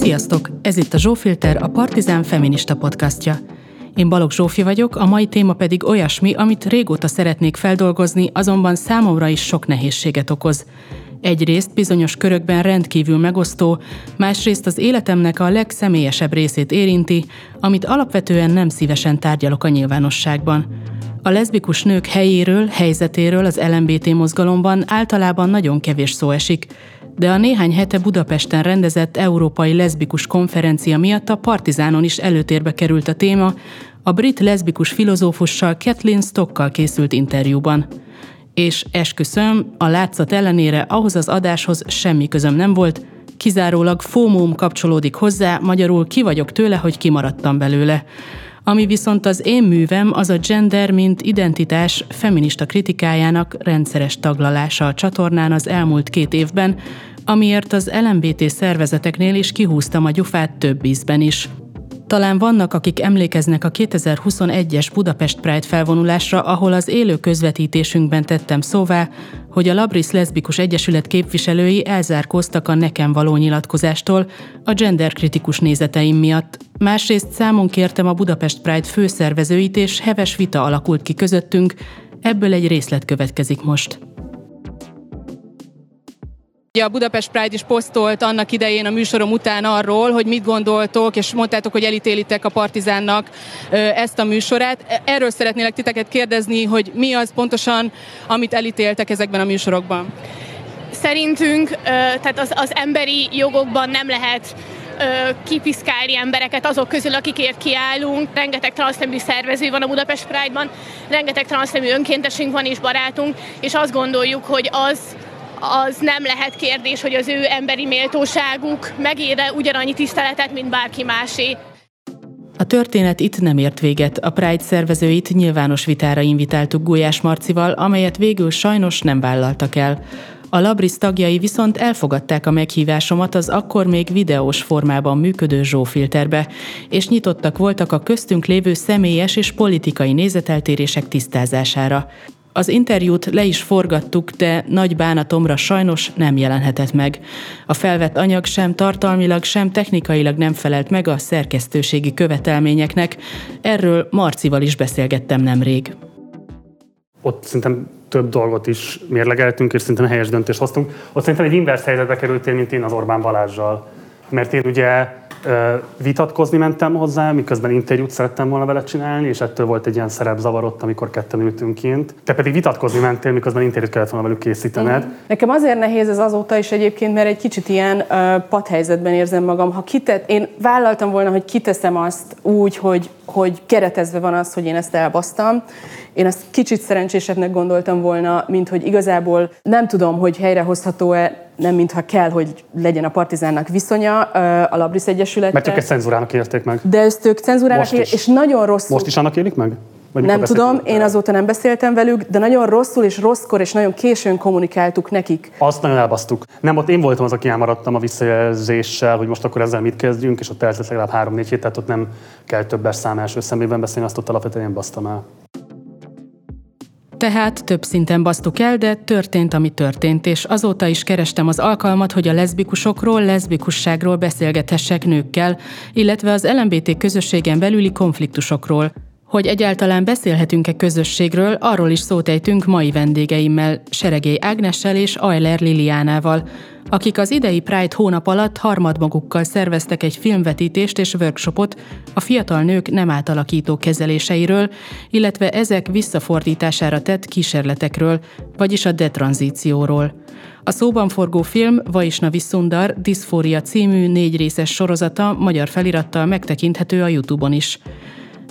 Sziasztok! Ez itt a Zsófilter, a Partizán feminista podcastja. Én Balogh Zsófi vagyok, a mai téma pedig olyasmi, amit régóta szeretnék feldolgozni, azonban számomra is sok nehézséget okoz. Egyrészt bizonyos körökben rendkívül megosztó, másrészt az életemnek a legszemélyesebb részét érinti, amit alapvetően nem szívesen tárgyalok a nyilvánosságban. A leszbikus nők helyéről, helyzetéről az LMBT mozgalomban általában nagyon kevés szó esik, de a néhány hete Budapesten rendezett Európai Leszbikus Konferencia miatt a Partizánon is előtérbe került a téma, a brit leszbikus filozófussal Kathleen Stockkal készült interjúban. És esküszöm, a látszat ellenére ahhoz az adáshoz semmi közöm nem volt, kizárólag fómóm kapcsolódik hozzá, magyarul ki vagyok tőle, hogy kimaradtam belőle. Ami viszont az én művem, az a gender, mint identitás feminista kritikájának rendszeres taglalása a csatornán az elmúlt két évben, amiért az LMBT szervezeteknél is kihúztam a gyufát több ízben is. Talán vannak, akik emlékeznek a 2021-es Budapest Pride felvonulásra, ahol az élő közvetítésünkben tettem szóvá, hogy a Labris Leszbikus Egyesület képviselői elzárkóztak a nekem való nyilatkozástól a genderkritikus nézeteim miatt. Másrészt számon kértem a Budapest Pride főszervezőit, és heves vita alakult ki közöttünk, ebből egy részlet következik most. Ugye a Budapest Pride is posztolt annak idején a műsorom után arról, hogy mit gondoltok, és mondtátok, hogy elítélitek a Partizánnak ezt a műsorát. Erről szeretnélek titeket kérdezni, hogy mi az pontosan, amit elítéltek ezekben a műsorokban? Szerintünk tehát az, az emberi jogokban nem lehet kipiszkálni embereket azok közül, akikért kiállunk. Rengeteg transznemű szervező van a Budapest Pride-ban, rengeteg transznemű önkéntesünk van és barátunk, és azt gondoljuk, hogy az, az nem lehet kérdés, hogy az ő emberi méltóságuk megére ugyanannyi tiszteletet, mint bárki másé. A történet itt nem ért véget. A Pride szervezőit nyilvános vitára invitáltuk Gulyás Marcival, amelyet végül sajnos nem vállaltak el. A Labris tagjai viszont elfogadták a meghívásomat az akkor még videós formában működő zsófilterbe, és nyitottak voltak a köztünk lévő személyes és politikai nézeteltérések tisztázására. Az interjút le is forgattuk, de nagy bánatomra sajnos nem jelenhetett meg. A felvett anyag sem tartalmilag, sem technikailag nem felelt meg a szerkesztőségi követelményeknek. Erről Marcival is beszélgettem nemrég. Ott szerintem több dolgot is mérlegeltünk, és szerintem helyes döntést hoztunk. Ott szerintem egy inverse helyzetbe kerültél, mint én az Orbán Balázsjal. Mert én ugye vitatkozni mentem hozzá, miközben interjút szerettem volna vele csinálni, és ettől volt egy ilyen szerepzavar ott, amikor ketten ültünk kint. Te pedig vitatkozni mentél, miközben interjút kellett volna velük készítened. Mm. Nekem azért nehéz ez azóta is egyébként, mert egy kicsit ilyen uh, padhelyzetben érzem magam. Ha kitet, én vállaltam volna, hogy kiteszem azt úgy, hogy, hogy keretezve van az, hogy én ezt elbasztam. Én ezt kicsit szerencsésebbnek gondoltam volna, mint hogy igazából nem tudom, hogy helyrehozható-e nem mintha kell, hogy legyen a partizánnak viszonya a Labris Egyesület. Mert ők ezt cenzúrának érték meg. De ezt ők cenzúrának érték, és nagyon rosszul. Most is annak élik meg? Vagy nem tudom, én azóta nem beszéltem velük, de nagyon rosszul és rosszkor és nagyon későn kommunikáltuk nekik. Azt nagyon elbasztuk. Nem, ott én voltam az, aki elmaradtam a visszajelzéssel, hogy most akkor ezzel mit kezdjünk, és ott eltelt legalább három-négy hét, tehát ott nem kell többes szám első szemében beszélni, azt ott alapvetően én basztam el. Tehát több szinten basztuk el, de történt, ami történt, és azóta is kerestem az alkalmat, hogy a leszbikusokról, leszbikusságról beszélgethessek nőkkel, illetve az LMBT közösségen belüli konfliktusokról. Hogy egyáltalán beszélhetünk-e közösségről, arról is szót ejtünk mai vendégeimmel, Seregély Ágnessel és Euler Liliánával, akik az idei Pride hónap alatt harmadmagukkal szerveztek egy filmvetítést és workshopot a fiatal nők nem átalakító kezeléseiről, illetve ezek visszafordítására tett kísérletekről, vagyis a detranzícióról. A szóban forgó film Vaisnavi Sundar Dysphoria című négy részes sorozata magyar felirattal megtekinthető a Youtube-on is.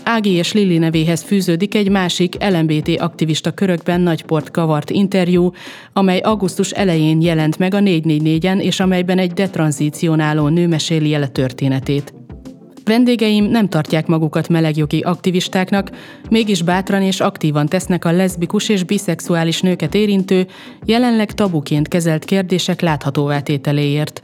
Ági és Lili nevéhez fűződik egy másik LMBT aktivista körökben nagyport kavart interjú, amely augusztus elején jelent meg a 444-en, és amelyben egy detranzícionáló nő meséli el a történetét. Vendégeim nem tartják magukat melegjogi aktivistáknak, mégis bátran és aktívan tesznek a leszbikus és biszexuális nőket érintő, jelenleg tabuként kezelt kérdések láthatóvá tételéért.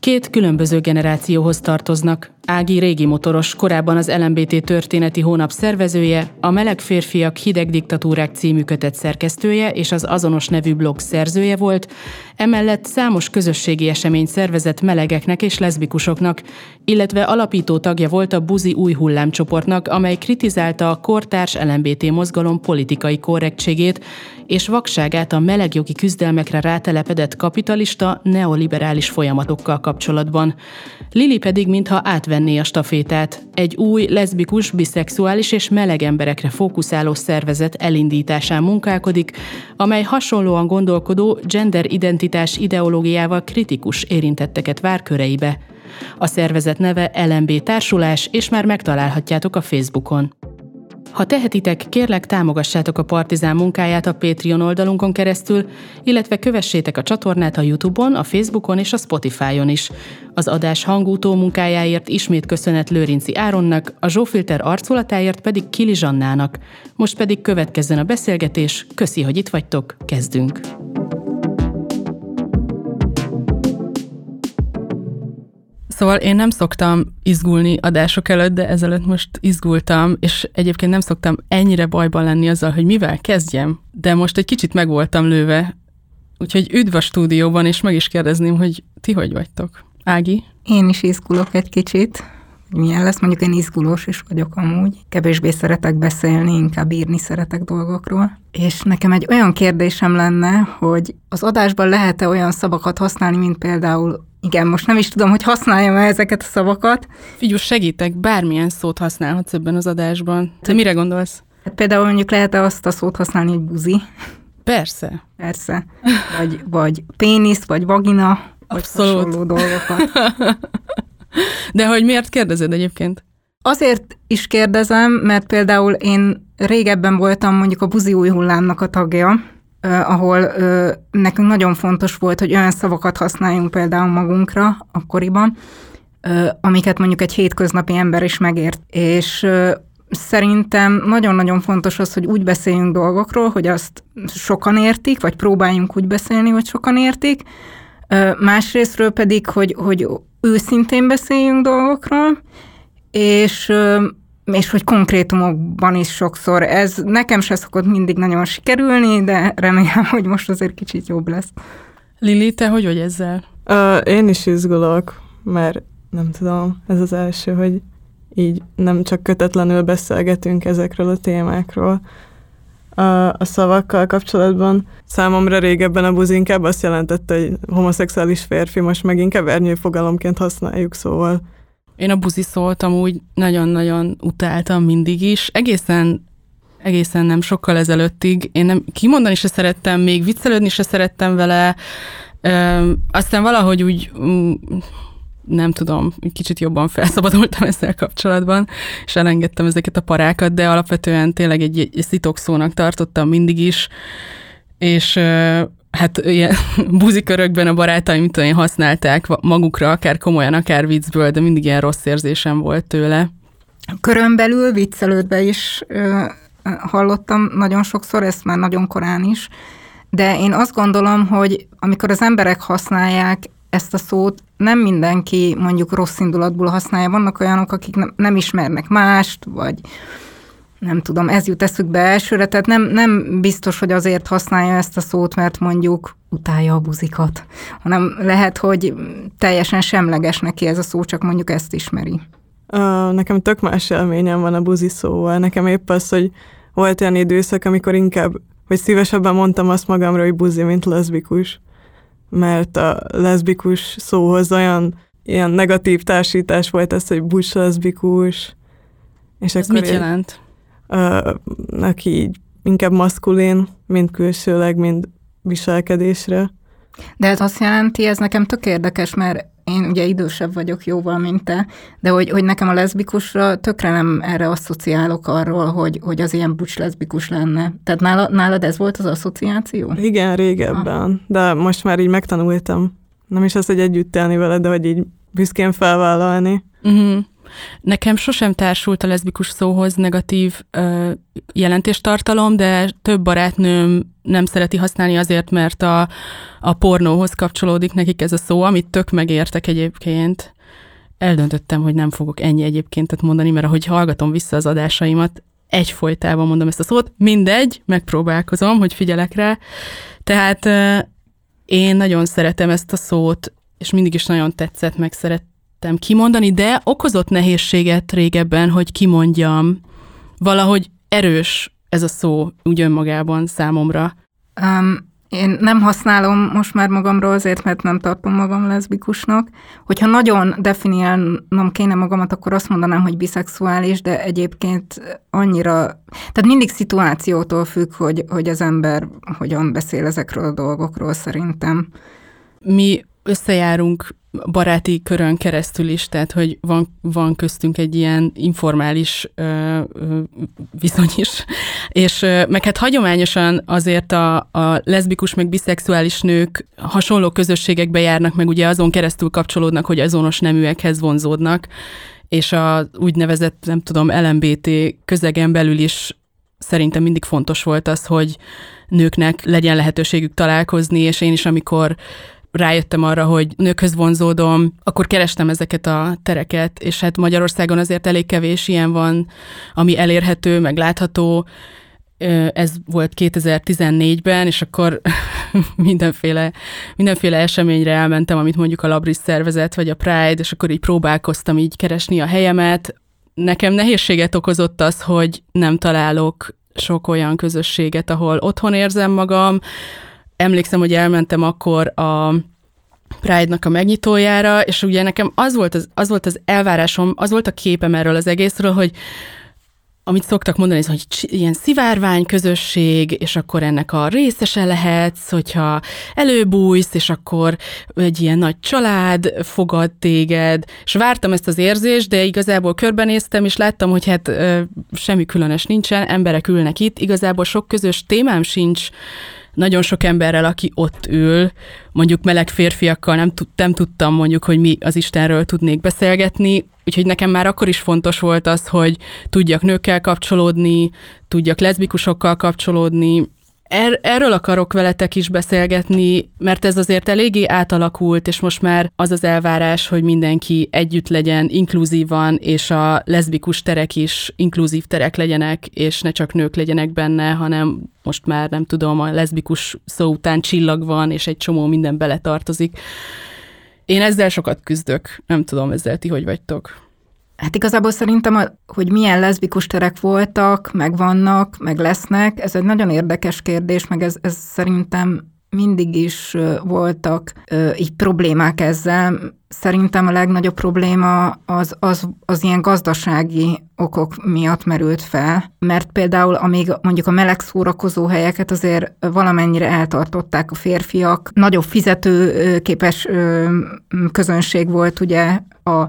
Két különböző generációhoz tartoznak. Ági régi motoros, korábban az LMBT történeti hónap szervezője, a Meleg férfiak hideg diktatúrák című kötet szerkesztője és az azonos nevű blog szerzője volt, Emellett számos közösségi esemény szervezett melegeknek és leszbikusoknak, illetve alapító tagja volt a Buzi új hullámcsoportnak, amely kritizálta a kortárs LMBT mozgalom politikai korrektségét és vakságát a melegjogi küzdelmekre rátelepedett kapitalista, neoliberális folyamatokkal kapcsolatban. Lili pedig mintha átvenné a stafétát. Egy új, leszbikus, biszexuális és meleg emberekre fókuszáló szervezet elindításán munkálkodik, amely hasonlóan gondolkodó gender identitás ideológiával kritikus érintetteket vár köreibe. A szervezet neve LMB Társulás, és már megtalálhatjátok a Facebookon. Ha tehetitek, kérlek támogassátok a Partizán munkáját a Patreon oldalunkon keresztül, illetve kövessétek a csatornát a Youtube-on, a Facebookon és a Spotify-on is. Az adás hangútó munkájáért ismét köszönet Lőrinci Áronnak, a Zsófilter arculatáért pedig Kili Zsannának. Most pedig következzen a beszélgetés, köszi, hogy itt vagytok, kezdünk! Szóval én nem szoktam izgulni adások előtt, de ezelőtt most izgultam, és egyébként nem szoktam ennyire bajban lenni azzal, hogy mivel kezdjem, de most egy kicsit meg voltam lőve, úgyhogy üdv a stúdióban, és meg is kérdezném, hogy ti hogy vagytok? Ági? Én is izgulok egy kicsit. Milyen lesz? Mondjuk én izgulós is vagyok amúgy. Kevésbé szeretek beszélni, inkább írni szeretek dolgokról. És nekem egy olyan kérdésem lenne, hogy az adásban lehet-e olyan szavakat használni, mint például igen, most nem is tudom, hogy használjam-e ezeket a szavakat. Figyú, segítek, bármilyen szót használhatsz ebben az adásban. Te mire gondolsz? Hát például mondjuk lehet-e azt a szót használni, hogy buzi? Persze. Persze. Vagy, vagy pénisz, vagy vagina, Abszolút. vagy hasonló dolgokat. De hogy miért kérdezed egyébként? Azért is kérdezem, mert például én régebben voltam mondjuk a buzi új hullámnak a tagja, ahol nekünk nagyon fontos volt, hogy olyan szavakat használjunk például magunkra akkoriban, amiket mondjuk egy hétköznapi ember is megért. És szerintem nagyon-nagyon fontos az, hogy úgy beszéljünk dolgokról, hogy azt sokan értik, vagy próbáljunk úgy beszélni, hogy sokan értik. Másrésztről pedig, hogy, hogy őszintén beszéljünk dolgokról, és és hogy konkrétumokban is sokszor. Ez nekem se szokott mindig nagyon sikerülni, de remélem, hogy most azért kicsit jobb lesz. Lili, te hogy vagy ezzel? Uh, én is izgulok, mert nem tudom, ez az első, hogy így nem csak kötetlenül beszélgetünk ezekről a témákról. A, a szavakkal kapcsolatban számomra régebben a buzi inkább azt jelentette, hogy homoszexuális férfi, most meg inkább ernyőfogalomként használjuk, szóval én a buzi szóltam úgy nagyon-nagyon utáltam mindig is. Egészen egészen nem sokkal ezelőttig. Én nem kimondani se szerettem, még viccelődni se szerettem vele. Ö, aztán valahogy úgy mm, nem tudom, kicsit jobban felszabadultam ezzel kapcsolatban, és elengedtem ezeket a parákat, de alapvetően tényleg egy, egy szitokszónak tartottam mindig is, és hát ilyen buzikörökben a barátaim, mit tudom én, használták magukra, akár komolyan, akár viccből, de mindig ilyen rossz érzésem volt tőle. Körön belül viccelődve is ö, hallottam nagyon sokszor, ezt már nagyon korán is, de én azt gondolom, hogy amikor az emberek használják ezt a szót, nem mindenki mondjuk rossz indulatból használja. Vannak olyanok, akik nem, nem ismernek mást, vagy nem tudom, ez jut eszükbe elsőre, tehát nem, nem biztos, hogy azért használja ezt a szót, mert mondjuk utálja a buzikat, hanem lehet, hogy teljesen semleges neki ez a szó, csak mondjuk ezt ismeri. Nekem tök más élményem van a buzi szóval. Nekem épp az, hogy volt olyan időszak, amikor inkább, vagy szívesebben mondtam azt magamra, hogy buzi, mint leszbikus. Mert a leszbikus szóhoz olyan ilyen negatív társítás volt ez, hogy bus leszbikus. És ez akkor mit jelent? aki így inkább maszkulin, mint külsőleg, mint viselkedésre. De ez azt jelenti, ez nekem tök érdekes, mert én ugye idősebb vagyok jóval, mint te, de hogy, hogy nekem a leszbikusra tökre nem erre asszociálok arról, hogy, hogy az ilyen bucs leszbikus lenne. Tehát nálad, nálad ez volt az asszociáció? Igen, régebben, ah. de most már így megtanultam. Nem is az, hogy együtt élni vele, de hogy így büszkén felvállalni. Uh-huh. Nekem sosem társult a leszbikus szóhoz negatív ö, jelentéstartalom, de több barátnőm nem szereti használni azért, mert a, a pornóhoz kapcsolódik nekik ez a szó, amit tök megértek egyébként. Eldöntöttem, hogy nem fogok ennyi egyébként mondani, mert ahogy hallgatom vissza az adásaimat, egyfolytában mondom ezt a szót, mindegy, megpróbálkozom, hogy figyelek rá. Tehát Én nagyon szeretem ezt a szót, és mindig is nagyon tetszett, meg szerettem kimondani, de okozott nehézséget régebben, hogy kimondjam. Valahogy erős ez a szó úgy önmagában számomra. Um, én nem használom most már magamról azért, mert nem tartom magam leszbikusnak. Hogyha nagyon definiálnom kéne magamat, akkor azt mondanám, hogy biszexuális, de egyébként annyira, tehát mindig szituációtól függ, hogy, hogy az ember hogyan beszél ezekről a dolgokról szerintem. Mi összejárunk baráti körön keresztül is, tehát hogy van, van köztünk egy ilyen informális ö, ö, viszony is, és ö, meg hát hagyományosan azért a, a leszbikus meg biszexuális nők hasonló közösségekbe járnak, meg ugye azon keresztül kapcsolódnak, hogy azonos neműekhez vonzódnak, és a úgynevezett, nem tudom, LMBT közegen belül is szerintem mindig fontos volt az, hogy nőknek legyen lehetőségük találkozni, és én is, amikor rájöttem arra, hogy nőkhöz vonzódom, akkor kerestem ezeket a tereket, és hát Magyarországon azért elég kevés ilyen van, ami elérhető, meg látható. Ez volt 2014-ben, és akkor mindenféle, mindenféle eseményre elmentem, amit mondjuk a Labris szervezet, vagy a Pride, és akkor így próbálkoztam így keresni a helyemet. Nekem nehézséget okozott az, hogy nem találok sok olyan közösséget, ahol otthon érzem magam, emlékszem, hogy elmentem akkor a Pride-nak a megnyitójára, és ugye nekem az volt az, az volt az elvárásom, az volt a képem erről az egészről, hogy amit szoktak mondani, hogy ilyen szivárvány közösség, és akkor ennek a részese lehetsz, hogyha előbújsz, és akkor egy ilyen nagy család fogad téged, és vártam ezt az érzést, de igazából körbenéztem, és láttam, hogy hát semmi különös nincsen, emberek ülnek itt, igazából sok közös témám sincs, nagyon sok emberrel, aki ott ül, mondjuk meleg férfiakkal nem, nem tudtam mondjuk, hogy mi az Istenről tudnék beszélgetni, úgyhogy nekem már akkor is fontos volt az, hogy tudjak nőkkel kapcsolódni, tudjak leszbikusokkal kapcsolódni, Er, erről akarok veletek is beszélgetni, mert ez azért eléggé átalakult, és most már az az elvárás, hogy mindenki együtt legyen inkluzívan, és a leszbikus terek is inkluzív terek legyenek, és ne csak nők legyenek benne, hanem most már nem tudom, a leszbikus szó után csillag van, és egy csomó minden beletartozik. Én ezzel sokat küzdök, nem tudom, ezzel ti hogy vagytok. Hát igazából szerintem, hogy milyen leszbikus terek voltak, meg vannak, meg lesznek, ez egy nagyon érdekes kérdés, meg ez, ez szerintem mindig is voltak így problémák ezzel. Szerintem a legnagyobb probléma az, az, az ilyen gazdasági okok miatt merült fel, mert például amíg mondjuk a meleg szórakozó helyeket azért valamennyire eltartották a férfiak, nagyobb fizetőképes közönség volt ugye a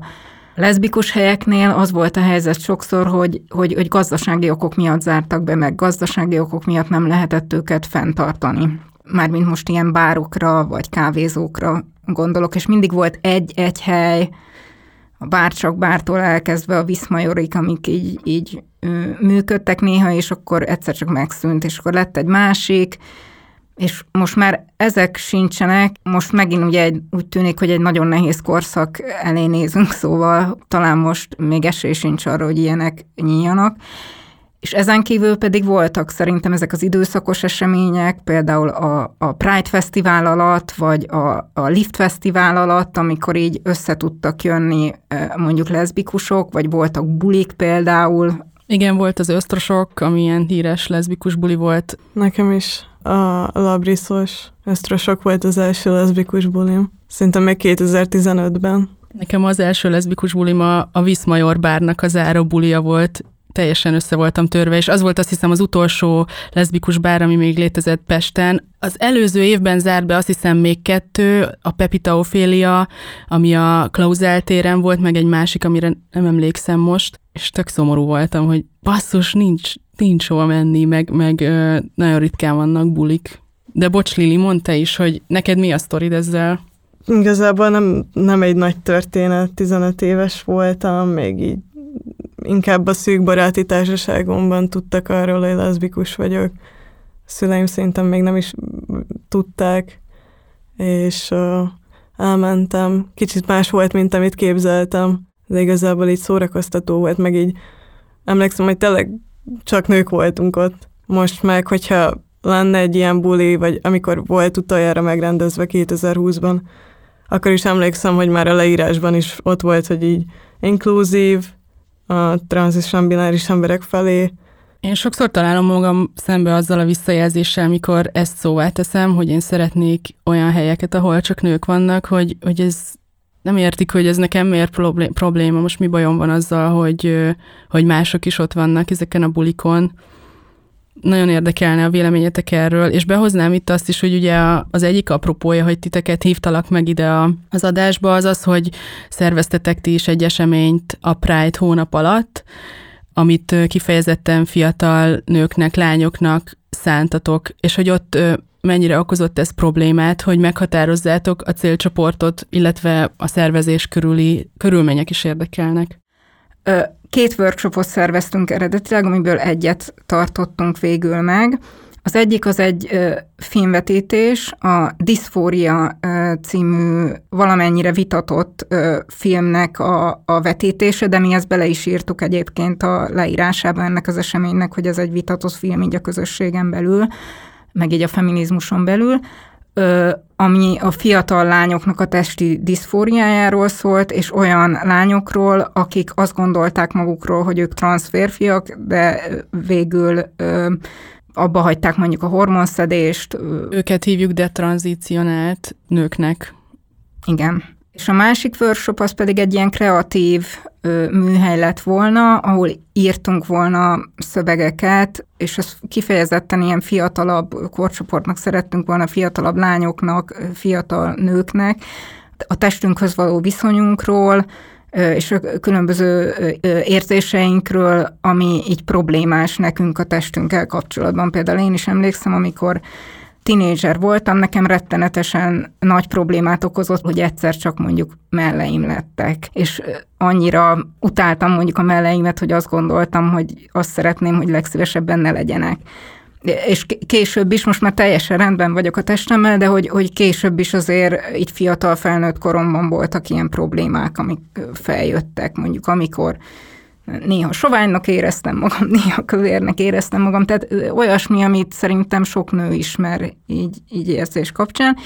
leszbikus helyeknél az volt a helyzet sokszor, hogy, hogy, hogy gazdasági okok miatt zártak be, meg gazdasági okok miatt nem lehetett őket fenntartani. Mármint most ilyen bárokra, vagy kávézókra gondolok, és mindig volt egy-egy hely, a bárcsak bártól elkezdve a Viszmajorik, amik így, így működtek néha, és akkor egyszer csak megszűnt, és akkor lett egy másik, és most már ezek sincsenek, most megint ugye egy, úgy tűnik, hogy egy nagyon nehéz korszak elé nézünk, szóval talán most még esély sincs arra, hogy ilyenek nyíljanak. És ezen kívül pedig voltak szerintem ezek az időszakos események, például a, a Pride Fesztivál alatt, vagy a, a Lift Fesztivál alatt, amikor így össze tudtak jönni mondjuk leszbikusok, vagy voltak bulik például. Igen, volt az ösztrosok, ami ilyen híres leszbikus buli volt. Nekem is a labriszos ösztrosok volt az első leszbikus bulim. Szerintem még 2015-ben. Nekem az első leszbikus bulim a, a Viszmajor bárnak az záró bulia volt, teljesen össze voltam törve, és az volt azt hiszem az utolsó leszbikus bár, ami még létezett Pesten. Az előző évben zárt be azt hiszem még kettő, a Pepita Ophelia, ami a Klausel téren volt, meg egy másik, amire nem emlékszem most, és tök szomorú voltam, hogy basszus, nincs, nincs hova menni, meg, meg nagyon ritkán vannak bulik. De bocs, Lili, mondta is, hogy neked mi a sztorid ezzel? Igazából nem, nem egy nagy történet, 15 éves voltam, még így inkább a szűk baráti társaságomban tudtak arról, hogy leszbikus vagyok. A szüleim szerintem még nem is tudták, és uh, elmentem. Kicsit más volt, mint amit képzeltem, de igazából így szórakoztató volt, meg így emlékszem, hogy tényleg csak nők voltunk ott. Most meg, hogyha lenne egy ilyen buli, vagy amikor volt utoljára megrendezve 2020-ban, akkor is emlékszem, hogy már a leírásban is ott volt, hogy így inkluzív, a trans és bináris emberek felé. Én sokszor találom magam szembe azzal a visszajelzéssel, mikor ezt szóvá teszem, hogy én szeretnék olyan helyeket, ahol csak nők vannak, hogy, hogy ez nem értik, hogy ez nekem miért probléma, most mi bajom van azzal, hogy, hogy mások is ott vannak ezeken a bulikon. Nagyon érdekelne a véleményetek erről, és behoznám itt azt is, hogy ugye az egyik apropója, hogy titeket hívtalak meg ide az adásba, az az, hogy szerveztetek ti is egy eseményt a Pride hónap alatt, amit kifejezetten fiatal nőknek, lányoknak szántatok, és hogy ott mennyire okozott ez problémát, hogy meghatározzátok a célcsoportot, illetve a szervezés körüli körülmények is érdekelnek? Két workshopot szerveztünk eredetileg, amiből egyet tartottunk végül meg. Az egyik az egy ö, filmvetítés, a Dysphoria ö, című valamennyire vitatott filmnek a, a vetítése, de mi ezt bele is írtuk egyébként a leírásába ennek az eseménynek, hogy ez egy vitatott film így a közösségen belül meg így a feminizmuson belül, ami a fiatal lányoknak a testi diszfóriájáról szólt, és olyan lányokról, akik azt gondolták magukról, hogy ők transz férfiak, de végül abba hagyták mondjuk a hormonszedést. Őket hívjuk detranzícionált nőknek. Igen. És a másik workshop az pedig egy ilyen kreatív ö, műhely lett volna, ahol írtunk volna szövegeket, és ez kifejezetten ilyen fiatalabb korcsoportnak szerettünk volna, fiatalabb lányoknak, fiatal nőknek, a testünkhöz való viszonyunkról, és a különböző érzéseinkről, ami így problémás nekünk a testünkkel kapcsolatban. Például én is emlékszem, amikor tinédzser voltam, nekem rettenetesen nagy problémát okozott, hogy egyszer csak mondjuk melleim lettek, és annyira utáltam mondjuk a melleimet, hogy azt gondoltam, hogy azt szeretném, hogy legszívesebben ne legyenek. És később is, most már teljesen rendben vagyok a testemmel, de hogy, hogy később is azért így fiatal felnőtt koromban voltak ilyen problémák, amik feljöttek, mondjuk amikor néha soványnak éreztem magam, néha kövérnek éreztem magam, tehát olyasmi, amit szerintem sok nő ismer így, így érzés kapcsán.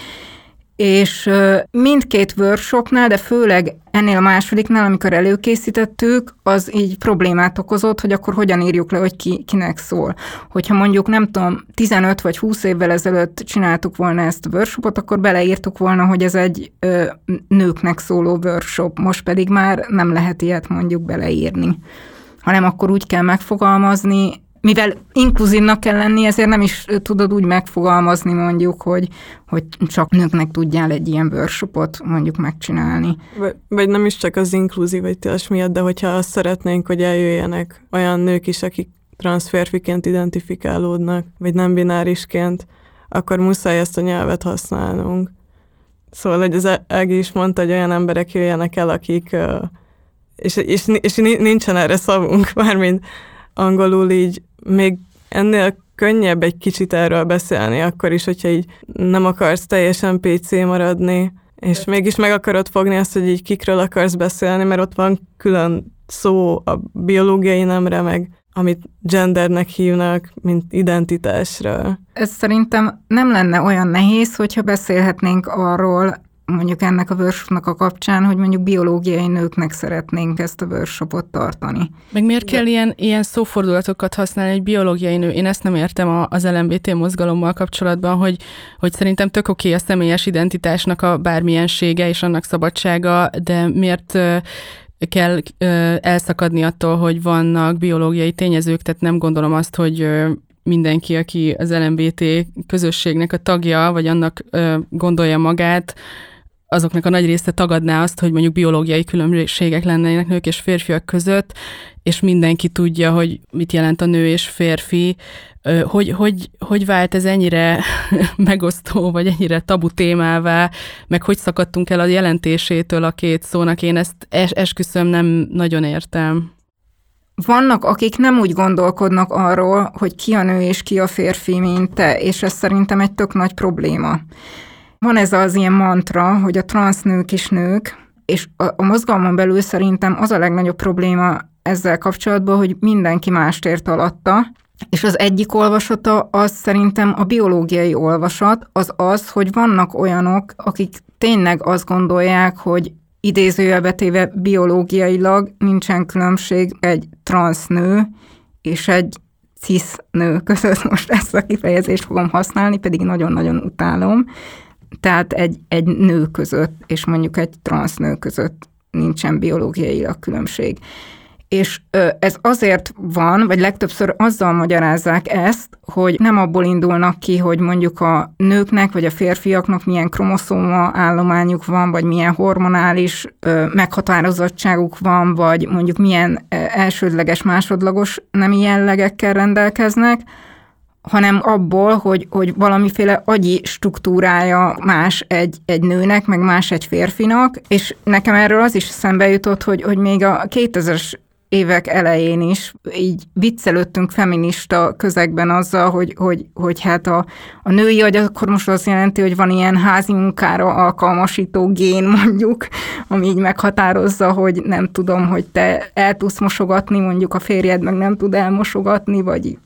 És mindkét workshopnál, de főleg ennél a másodiknál, amikor előkészítettük, az így problémát okozott, hogy akkor hogyan írjuk le, hogy ki, kinek szól. Hogyha mondjuk nem tudom, 15 vagy 20 évvel ezelőtt csináltuk volna ezt a workshopot, akkor beleírtuk volna, hogy ez egy ö, nőknek szóló workshop, most pedig már nem lehet ilyet mondjuk beleírni hanem akkor úgy kell megfogalmazni, mivel inkluzívnak kell lenni, ezért nem is tudod úgy megfogalmazni mondjuk, hogy, hogy csak nőknek tudjál egy ilyen workshopot mondjuk megcsinálni. Vagy, vagy nem is csak az tilas miatt, de hogyha azt szeretnénk, hogy eljöjjenek olyan nők is, akik transférfiként identifikálódnak, vagy nem binárisként, akkor muszáj ezt a nyelvet használnunk. Szóval, hogy az Ági is mondta, hogy olyan emberek jöjjenek el, akik, és, és, és nincsen erre szavunk, mármint angolul így még ennél könnyebb egy kicsit erről beszélni, akkor is, hogyha így nem akarsz teljesen PC maradni, és mégis meg akarod fogni azt, hogy így kikről akarsz beszélni, mert ott van külön szó a biológiai nemre, meg amit gendernek hívnak, mint identitásra. Ez szerintem nem lenne olyan nehéz, hogyha beszélhetnénk arról, mondjuk ennek a workshopnak a kapcsán, hogy mondjuk biológiai nőknek szeretnénk ezt a workshopot tartani. Meg miért kell ilyen, ilyen szófordulatokat használni egy biológiai nő? Én ezt nem értem az LMBT mozgalommal kapcsolatban, hogy, hogy szerintem tök oké okay a személyes identitásnak a bármilyensége és annak szabadsága, de miért kell elszakadni attól, hogy vannak biológiai tényezők, tehát nem gondolom azt, hogy mindenki, aki az LMBT közösségnek a tagja, vagy annak gondolja magát, azoknak a nagy része tagadná azt, hogy mondjuk biológiai különbségek lennének nők és férfiak között, és mindenki tudja, hogy mit jelent a nő és férfi. Hogy, hogy, hogy vált ez ennyire megosztó, vagy ennyire tabu témává, meg hogy szakadtunk el a jelentésétől a két szónak, én ezt es, esküszöm nem nagyon értem. Vannak, akik nem úgy gondolkodnak arról, hogy ki a nő és ki a férfi, mint te, és ez szerintem egy tök nagy probléma. Van ez az ilyen mantra, hogy a transznők is nők, és a, a mozgalmon belül szerintem az a legnagyobb probléma ezzel kapcsolatban, hogy mindenki mást ért alatta, És az egyik olvasata az szerintem a biológiai olvasat, az az, hogy vannak olyanok, akik tényleg azt gondolják, hogy idézőjelbe téve biológiailag nincsen különbség egy transznő és egy cis nő között, most ezt a kifejezést fogom használni, pedig nagyon-nagyon utálom, tehát egy, egy nő között, és mondjuk egy transznő között nincsen biológiailag különbség. És ez azért van, vagy legtöbbször azzal magyarázzák ezt, hogy nem abból indulnak ki, hogy mondjuk a nőknek vagy a férfiaknak milyen kromoszóma állományuk van, vagy milyen hormonális meghatározottságuk van, vagy mondjuk milyen elsődleges, másodlagos nemi jellegekkel rendelkeznek, hanem abból, hogy, hogy valamiféle agyi struktúrája más egy, egy nőnek, meg más egy férfinak, és nekem erről az is szembe jutott, hogy, hogy még a 2000-es évek elején is így viccelődtünk feminista közegben azzal, hogy, hogy, hogy hát a, a női agy akkor most azt jelenti, hogy van ilyen házi munkára alkalmasító gén mondjuk, ami így meghatározza, hogy nem tudom, hogy te el tudsz mosogatni, mondjuk a férjed meg nem tud elmosogatni, vagy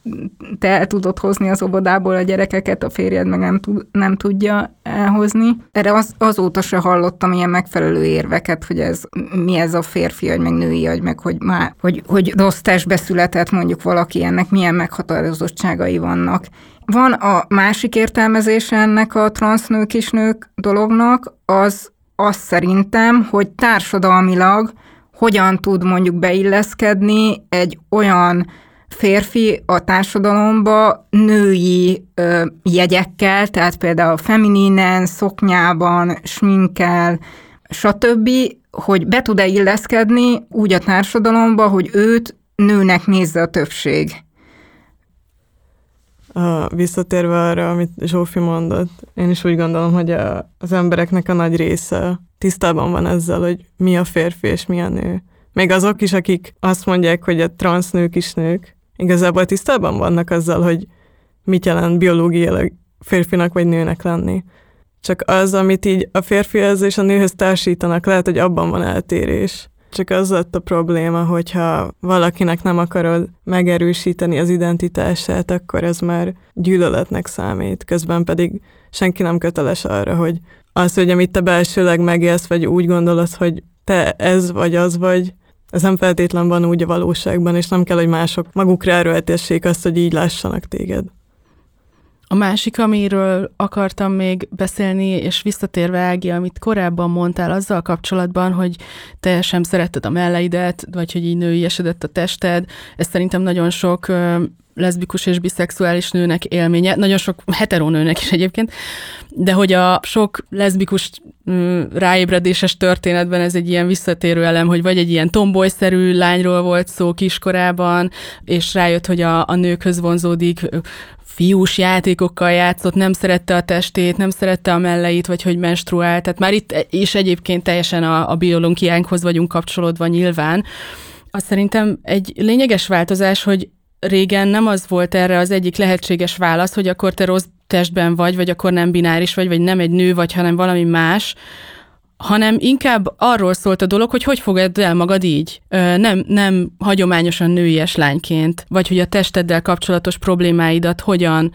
te el tudod hozni az óvodából a gyerekeket, a férjed meg nem, tud, nem tudja elhozni. Erre az, azóta se hallottam ilyen megfelelő érveket, hogy ez mi ez a férfi agy, meg női agy, meg hogy már hogy, hogy rossz testbe született mondjuk valaki, ennek milyen meghatározottságai vannak. Van a másik értelmezése ennek a transznő kisnők dolognak, az az szerintem, hogy társadalmilag hogyan tud mondjuk beilleszkedni egy olyan férfi a társadalomba női ö, jegyekkel, tehát például femininen, szoknyában, sminkel, stb., hogy be tud-e illeszkedni úgy a társadalomba, hogy őt nőnek nézze a többség. A, visszatérve arra, amit Zsófi mondott, én is úgy gondolom, hogy a, az embereknek a nagy része tisztában van ezzel, hogy mi a férfi és mi a nő. Még azok is, akik azt mondják, hogy a transznők is nők, igazából tisztában vannak azzal, hogy mit jelent biológiailag férfinak vagy nőnek lenni. Csak az, amit így a férfihez és a nőhöz társítanak, lehet, hogy abban van eltérés. Csak az lett a probléma, hogyha valakinek nem akarod megerősíteni az identitását, akkor ez már gyűlöletnek számít. Közben pedig senki nem köteles arra, hogy az, hogy amit te belsőleg megélsz, vagy úgy gondolod, hogy te ez vagy az vagy, ez nem feltétlen van úgy a valóságban, és nem kell, hogy mások magukra erőltessék azt, hogy így lássanak téged. A másik, amiről akartam még beszélni, és visszatérve Ági, amit korábban mondtál azzal kapcsolatban, hogy te sem szeretted a melleidet, vagy hogy így női esedett a tested, ez szerintem nagyon sok leszbikus és biszexuális nőnek élménye, nagyon sok heteronőnek is egyébként, de hogy a sok leszbikus ráébredéses történetben ez egy ilyen visszatérő elem, hogy vagy egy ilyen tombolyszerű lányról volt szó kiskorában, és rájött, hogy a, a nőkhöz vonzódik, fiús játékokkal játszott, nem szerette a testét, nem szerette a melleit, vagy hogy menstruált. Tehát már itt is egyébként teljesen a, a biológiánkhoz vagyunk kapcsolódva nyilván. Azt szerintem egy lényeges változás, hogy régen nem az volt erre az egyik lehetséges válasz, hogy akkor te rossz testben vagy, vagy akkor nem bináris vagy, vagy nem egy nő vagy, hanem valami más, hanem inkább arról szólt a dolog, hogy hogy fogad el magad így. Nem, nem hagyományosan nőies lányként, vagy hogy a testeddel kapcsolatos problémáidat hogyan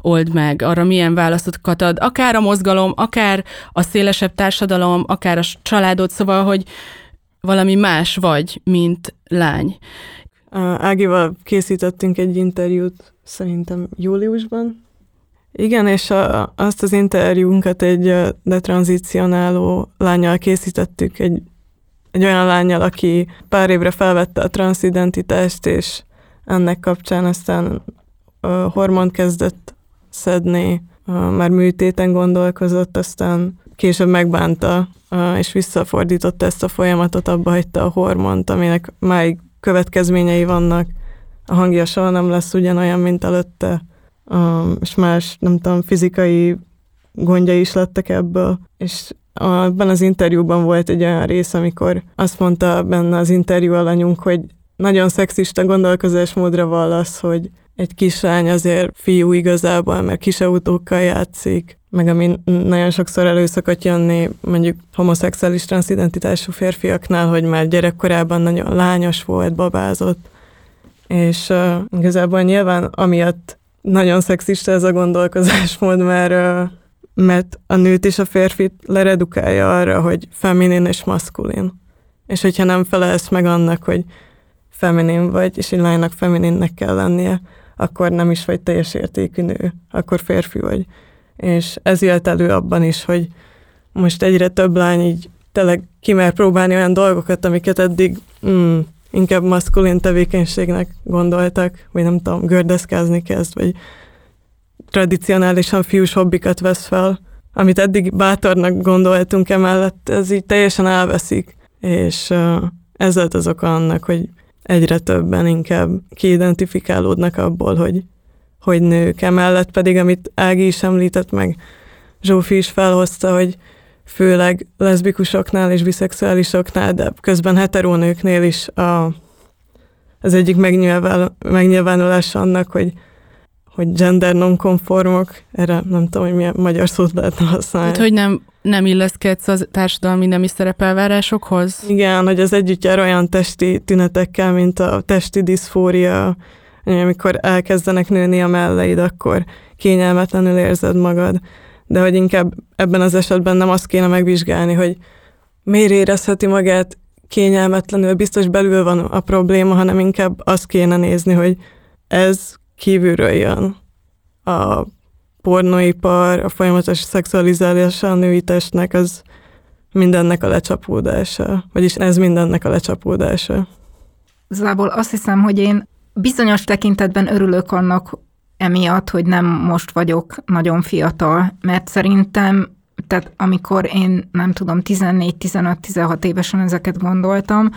old meg, arra milyen válaszokat ad, akár a mozgalom, akár a szélesebb társadalom, akár a családod, szóval, hogy valami más vagy, mint lány. Ágival készítettünk egy interjút szerintem júliusban, igen, és a, azt az interjúnkat egy detranzicionáló lányjal készítettük, egy, egy olyan lányjal, aki pár évre felvette a transzidentitást, és ennek kapcsán aztán a hormont kezdett szedni, már műtéten gondolkozott, aztán később megbánta, és visszafordította ezt a folyamatot, abba hagyta a hormont, aminek máig következményei vannak. A hangja soha nem lesz ugyanolyan, mint előtte és más, nem tudom, fizikai gondja is lettek ebből, és abban az interjúban volt egy olyan rész, amikor azt mondta benne az interjú alanyunk, hogy nagyon szexista gondolkozásmódra vallasz, hogy egy kislány azért fiú igazából, mert kis autókkal játszik, meg ami nagyon sokszor elő szokott jönni mondjuk homoszexuális transzidentitású férfiaknál, hogy már gyerekkorában nagyon lányos volt, babázott, És uh, igazából nyilván amiatt nagyon szexista ez a gondolkozásmód, mert, uh, mert a nőt és a férfit leredukálja arra, hogy feminin és maszkulin. És hogyha nem felelsz meg annak, hogy feminin vagy, és egy lánynak femininnek kell lennie, akkor nem is vagy teljes értékű nő, akkor férfi vagy. És ez jött elő abban is, hogy most egyre több lány így tényleg kimer próbálni olyan dolgokat, amiket eddig mm, inkább maszkulin tevékenységnek gondoltak, vagy nem tudom, gördeszkázni kezd, vagy tradicionálisan fiús hobbikat vesz fel, amit eddig bátornak gondoltunk emellett, ez így teljesen elveszik, és ez lett az oka annak, hogy egyre többen inkább kiidentifikálódnak abból, hogy, hogy nők. Emellett pedig, amit Ági is említett meg, Zsófi is felhozta, hogy főleg leszbikusoknál és biszexuálisoknál, de közben heterónőknél is a, az egyik megnyilvánulás annak, hogy hogy gender nonkonformok, erre nem tudom, hogy milyen magyar szót lehetne használni. Hát, hogy nem, nem illeszkedsz a társadalmi nemi szerepelvárásokhoz? Igen, hogy az együtt jár olyan testi tünetekkel, mint a testi diszfória, amikor elkezdenek nőni a melleid, akkor kényelmetlenül érzed magad. De hogy inkább ebben az esetben nem azt kéne megvizsgálni, hogy miért érezheti magát kényelmetlenül, biztos belül van a probléma, hanem inkább azt kéne nézni, hogy ez kívülről jön. A pornoipar, a folyamatos szexualizálása a női testnek, az mindennek a lecsapódása. Vagyis ez mindennek a lecsapódása. Zából azt hiszem, hogy én bizonyos tekintetben örülök annak emiatt, hogy nem most vagyok nagyon fiatal, mert szerintem, tehát amikor én nem tudom, 14-15-16 évesen ezeket gondoltam,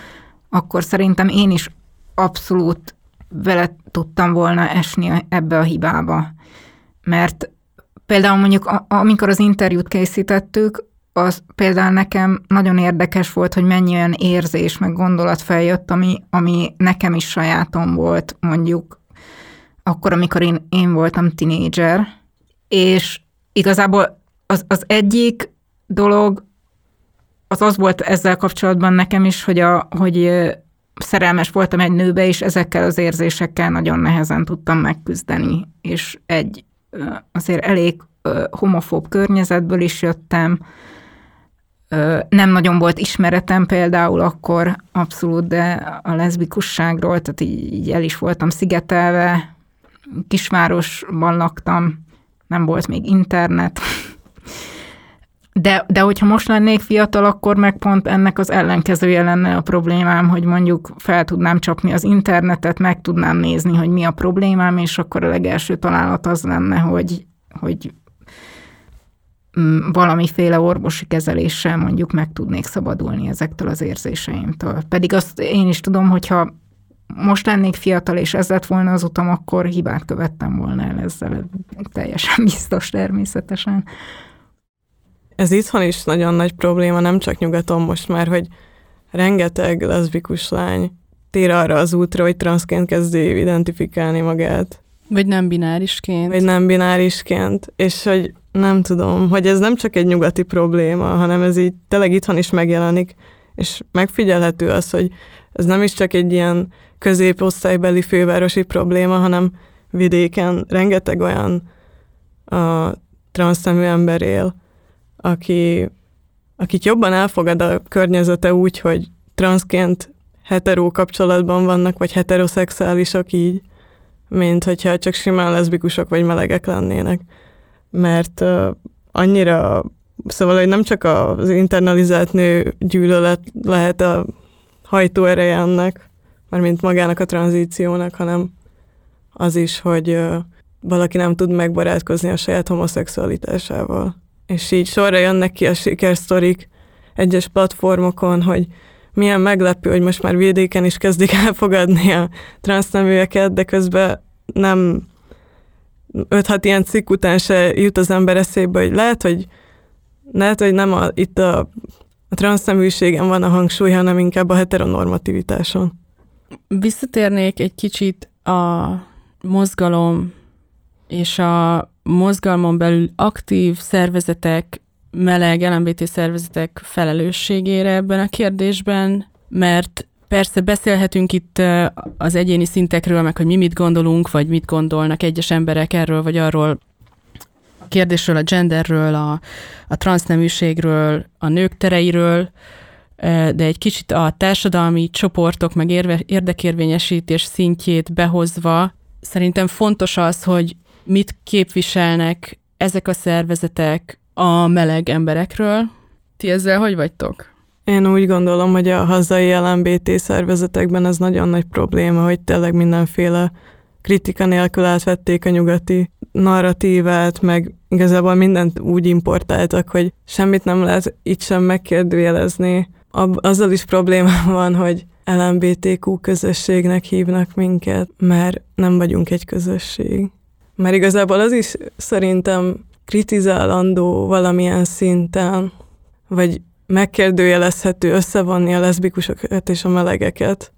akkor szerintem én is abszolút vele tudtam volna esni ebbe a hibába. Mert például mondjuk, amikor az interjút készítettük, az például nekem nagyon érdekes volt, hogy mennyi olyan érzés, meg gondolat feljött, ami, ami nekem is sajátom volt, mondjuk akkor, amikor én, én voltam tinédzser, és igazából az, az egyik dolog, az az volt ezzel kapcsolatban nekem is, hogy, a, hogy szerelmes voltam egy nőbe, és ezekkel az érzésekkel nagyon nehezen tudtam megküzdeni. És egy azért elég homofób környezetből is jöttem, nem nagyon volt ismeretem például akkor abszolút, de a leszbikusságról, tehát így, el is voltam szigetelve, kisvárosban laktam, nem volt még internet, de, de hogyha most lennék fiatal, akkor meg pont ennek az ellenkezője lenne a problémám, hogy mondjuk fel tudnám csapni az internetet, meg tudnám nézni, hogy mi a problémám, és akkor a legelső találat az lenne, hogy, hogy mm, valamiféle orvosi kezeléssel mondjuk meg tudnék szabadulni ezektől az érzéseimtől. Pedig azt én is tudom, hogyha most lennék fiatal, és ez lett volna az utam, akkor hibát követtem volna el ezzel, teljesen biztos természetesen. Ez itthon is nagyon nagy probléma, nem csak nyugaton most már, hogy rengeteg leszbikus lány tér arra az útra, hogy transzként kezdi identifikálni magát. Vagy nem binárisként. Vagy nem binárisként, és hogy nem tudom, hogy ez nem csak egy nyugati probléma, hanem ez így tényleg itthon is megjelenik, és megfigyelhető az, hogy ez nem is csak egy ilyen középosztálybeli fővárosi probléma, hanem vidéken rengeteg olyan a transznemű ember él, aki, akit jobban elfogad a környezete úgy, hogy transzként hetero kapcsolatban vannak, vagy heteroszexuálisok így, mint hogyha csak simán leszbikusok vagy melegek lennének. Mert uh, annyira, szóval, hogy nem csak az internalizált nő gyűlölet lehet a hajtóereje ennek, mint magának a tranzíciónak, hanem az is, hogy uh, valaki nem tud megbarátkozni a saját homoszexualitásával és így sorra jönnek ki a sikersztorik egyes platformokon, hogy milyen meglepő, hogy most már vidéken is kezdik elfogadni a transzneműeket, de közben nem 5-6 ilyen cikk után se jut az ember eszébe, hogy lehet, hogy lehet, hogy nem a, itt a, a transzneműségen van a hangsúly, hanem inkább a heteronormativitáson. Visszatérnék egy kicsit a mozgalom és a mozgalmon belül aktív szervezetek, meleg LMBT szervezetek felelősségére ebben a kérdésben, mert Persze beszélhetünk itt az egyéni szintekről, meg hogy mi mit gondolunk, vagy mit gondolnak egyes emberek erről vagy arról a kérdésről, a genderről, a, a transzneműségről, a nők tereiről, de egy kicsit a társadalmi csoportok meg érve, érdekérvényesítés szintjét behozva, szerintem fontos az, hogy mit képviselnek ezek a szervezetek a meleg emberekről. Ti ezzel hogy vagytok? Én úgy gondolom, hogy a hazai LMBT szervezetekben ez nagyon nagy probléma, hogy tényleg mindenféle kritika nélkül átvették a nyugati narratívát, meg igazából mindent úgy importáltak, hogy semmit nem lehet itt sem megkérdőjelezni. Azzal is probléma van, hogy LMBTQ közösségnek hívnak minket, mert nem vagyunk egy közösség. Mert igazából az is szerintem kritizálandó valamilyen szinten, vagy megkérdőjelezhető összevonni a leszbikusokat és a melegeket.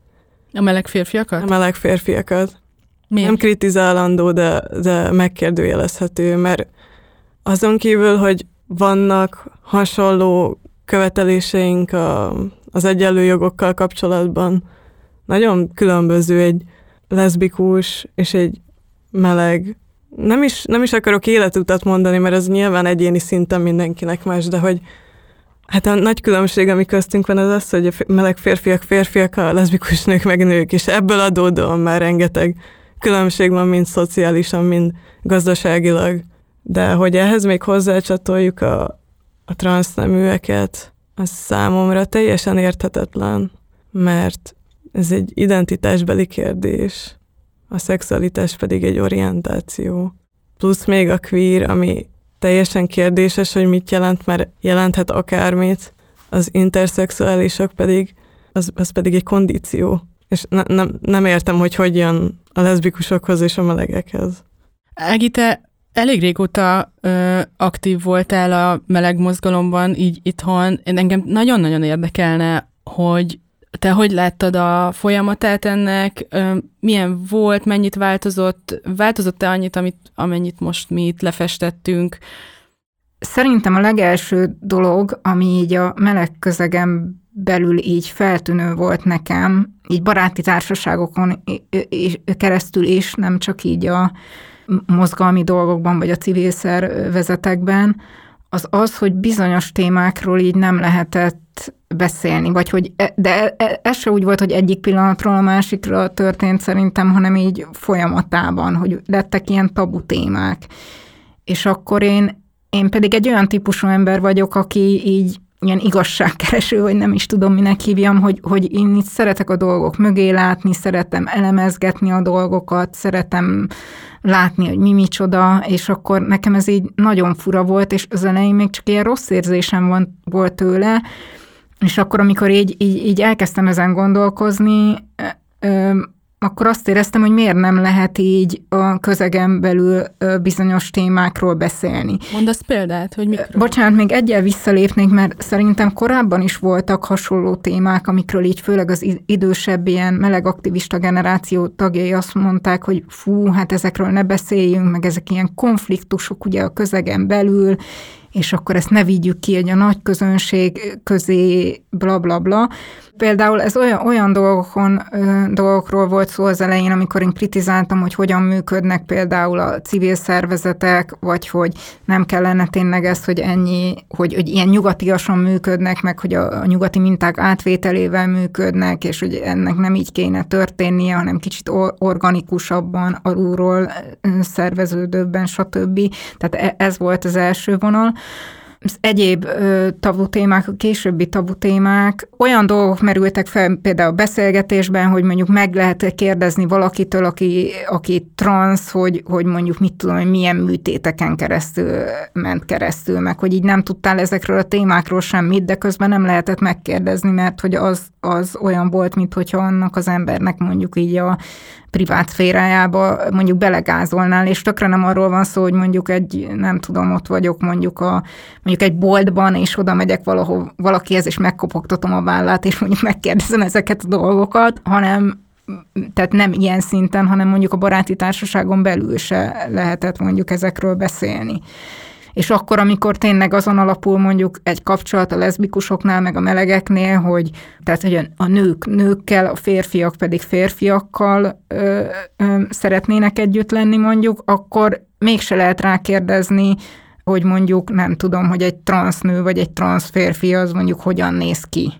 A meleg férfiakat? A meleg férfiakat. Miért? Nem kritizálandó, de, de megkérdőjelezhető, mert azon kívül, hogy vannak hasonló követeléseink a, az egyenlő jogokkal kapcsolatban, nagyon különböző egy leszbikus és egy meleg. Nem is, nem is akarok életutat mondani, mert ez nyilván egyéni szinten mindenkinek más, de hogy Hát a nagy különbség, ami köztünk van, az az, hogy a meleg férfiak férfiak, a leszbikus nők meg nők, és ebből adódóan már rengeteg különbség van, mind szociálisan, mind gazdaságilag. De hogy ehhez még hozzácsatoljuk a, a transzneműeket, az számomra teljesen érthetetlen, mert ez egy identitásbeli kérdés, a szexualitás pedig egy orientáció. Plusz még a queer, ami teljesen kérdéses, hogy mit jelent, mert jelenthet akármit, az interszexuálisok pedig, az, az pedig egy kondíció. És ne, nem, nem értem, hogy hogy jön a leszbikusokhoz és a melegekhez. Ági, te elég régóta ö, aktív voltál a meleg mozgalomban, így itthon. Én engem nagyon-nagyon érdekelne, hogy te hogy láttad a folyamatát ennek, milyen volt, mennyit változott, változott-e annyit, amit, amennyit most mi itt lefestettünk? Szerintem a legelső dolog, ami így a meleg közegen belül így feltűnő volt nekem, így baráti társaságokon keresztül is, nem csak így a mozgalmi dolgokban, vagy a civil szervezetekben, az az, hogy bizonyos témákról így nem lehetett beszélni, vagy hogy, e, de e, e, ez se úgy volt, hogy egyik pillanatról a másikra történt szerintem, hanem így folyamatában, hogy lettek ilyen tabu témák. És akkor én, én pedig egy olyan típusú ember vagyok, aki így ilyen igazságkereső, vagy nem is tudom, minek hívjam, hogy, hogy én itt szeretek a dolgok mögé látni, szeretem elemezgetni a dolgokat, szeretem látni, hogy mi micsoda, és akkor nekem ez így nagyon fura volt, és az elején még csak ilyen rossz érzésem van, volt tőle, és akkor, amikor így, így, így elkezdtem ezen gondolkozni, akkor azt éreztem, hogy miért nem lehet így a közegen belül bizonyos témákról beszélni. Mondasz példát, hogy mikről? Bocsánat, még egyel visszalépnék, mert szerintem korábban is voltak hasonló témák, amikről így főleg az idősebb ilyen meleg aktivista generáció tagjai azt mondták, hogy fú, hát ezekről ne beszéljünk, meg ezek ilyen konfliktusok ugye a közegen belül, és akkor ezt ne vigyük ki egy a nagy közönség közé, bla bla bla. Például ez olyan, olyan dolgokon, dolgokról volt szó az elején, amikor én kritizáltam, hogy hogyan működnek például a civil szervezetek, vagy hogy nem kellene tényleg ez, hogy ennyi, hogy, hogy ilyen nyugatiasan működnek, meg hogy a, a nyugati minták átvételével működnek, és hogy ennek nem így kéne történnie, hanem kicsit organikusabban, alulról szerveződőbben, stb. Tehát e, ez volt az első vonal az egyéb ö, tabu témák, a későbbi tabu témák, olyan dolgok merültek fel például a beszélgetésben, hogy mondjuk meg lehet kérdezni valakitől, aki, aki transz, hogy, hogy mondjuk mit tudom, hogy milyen műtéteken keresztül ment keresztül, meg hogy így nem tudtál ezekről a témákról semmit, de közben nem lehetett megkérdezni, mert hogy az, az olyan volt, mint hogyha annak az embernek mondjuk így a privát szférájába mondjuk belegázolnál, és tökre nem arról van szó, hogy mondjuk egy, nem tudom, ott vagyok mondjuk a, mondjuk egy boltban, és oda megyek valahol valakihez, és megkopogtatom a vállát, és mondjuk megkérdezem ezeket a dolgokat, hanem tehát nem ilyen szinten, hanem mondjuk a baráti társaságon belül se lehetett mondjuk ezekről beszélni. És akkor, amikor tényleg azon alapul mondjuk egy kapcsolat a leszbikusoknál, meg a melegeknél, hogy tehát hogy a nők nőkkel, a férfiak pedig férfiakkal ö, ö, szeretnének együtt lenni mondjuk, akkor mégse lehet rákérdezni, hogy mondjuk nem tudom, hogy egy transznő vagy egy transz férfi az mondjuk hogyan néz ki.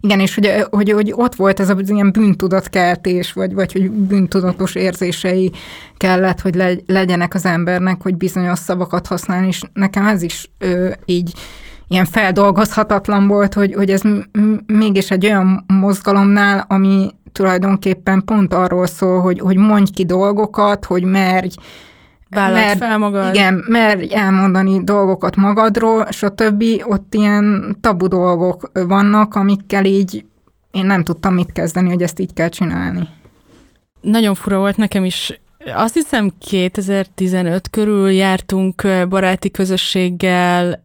Igen, és hogy, hogy, hogy ott volt ez az ilyen bűntudatkeltés, vagy, vagy hogy bűntudatos érzései kellett, hogy legyenek az embernek, hogy bizonyos szavakat használni, és nekem ez is ö, így ilyen feldolgozhatatlan volt, hogy, hogy ez mégis egy olyan mozgalomnál, ami tulajdonképpen pont arról szól, hogy, hogy mondj ki dolgokat, hogy merj, Vállalt fel magad. Igen, merj elmondani dolgokat magadról, és a többi ott ilyen tabu dolgok vannak, amikkel így én nem tudtam mit kezdeni, hogy ezt így kell csinálni. Nagyon fura volt nekem is. Azt hiszem 2015 körül jártunk baráti közösséggel,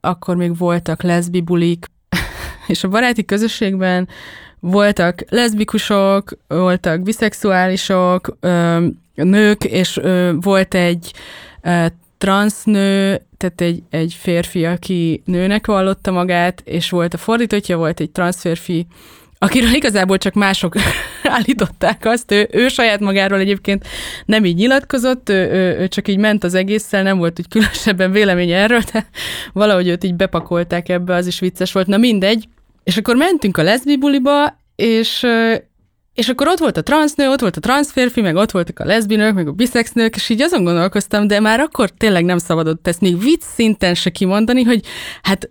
akkor még voltak leszbi bulik, és a baráti közösségben voltak leszbikusok, voltak biszexuálisok, nők, és volt egy transznő, tehát egy, egy férfi, aki nőnek vallotta magát, és volt a fordítottja, volt egy transzférfi, akiről igazából csak mások állították azt, ő, ő saját magáról egyébként nem így nyilatkozott, ő, ő, ő csak így ment az egésszel, nem volt úgy különösebben véleménye erről, de valahogy őt így bepakolták ebbe, az is vicces volt. Na mindegy, és akkor mentünk a leszbi buliba, és, és akkor ott volt a transznő, ott volt a transzférfi, meg ott voltak a leszbinők, meg a biszexnők, és így azon gondolkoztam, de már akkor tényleg nem szabadott ezt még vicc szinten se kimondani, hogy hát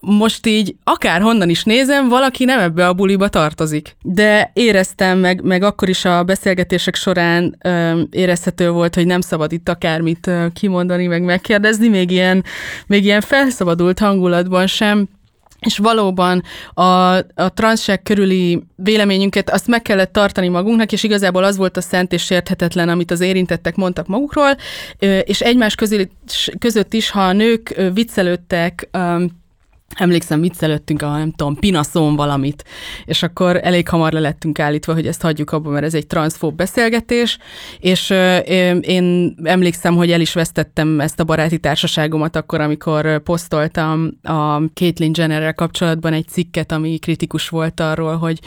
most így akár honnan is nézem, valaki nem ebbe a buliba tartozik. De éreztem, meg, meg akkor is a beszélgetések során ö, érezhető volt, hogy nem szabad itt akármit ö, kimondani, meg megkérdezni, még ilyen, még ilyen felszabadult hangulatban sem és valóban a, a transzság körüli véleményünket azt meg kellett tartani magunknak, és igazából az volt a szent és sérthetetlen, amit az érintettek mondtak magukról, és egymás között is, ha a nők viccelődtek emlékszem, viccelődtünk a, nem tudom, pinaszón valamit, és akkor elég hamar le lettünk állítva, hogy ezt hagyjuk abba, mert ez egy transzfób beszélgetés, és én emlékszem, hogy el is vesztettem ezt a baráti társaságomat akkor, amikor posztoltam a Caitlyn Jennerrel kapcsolatban egy cikket, ami kritikus volt arról, hogy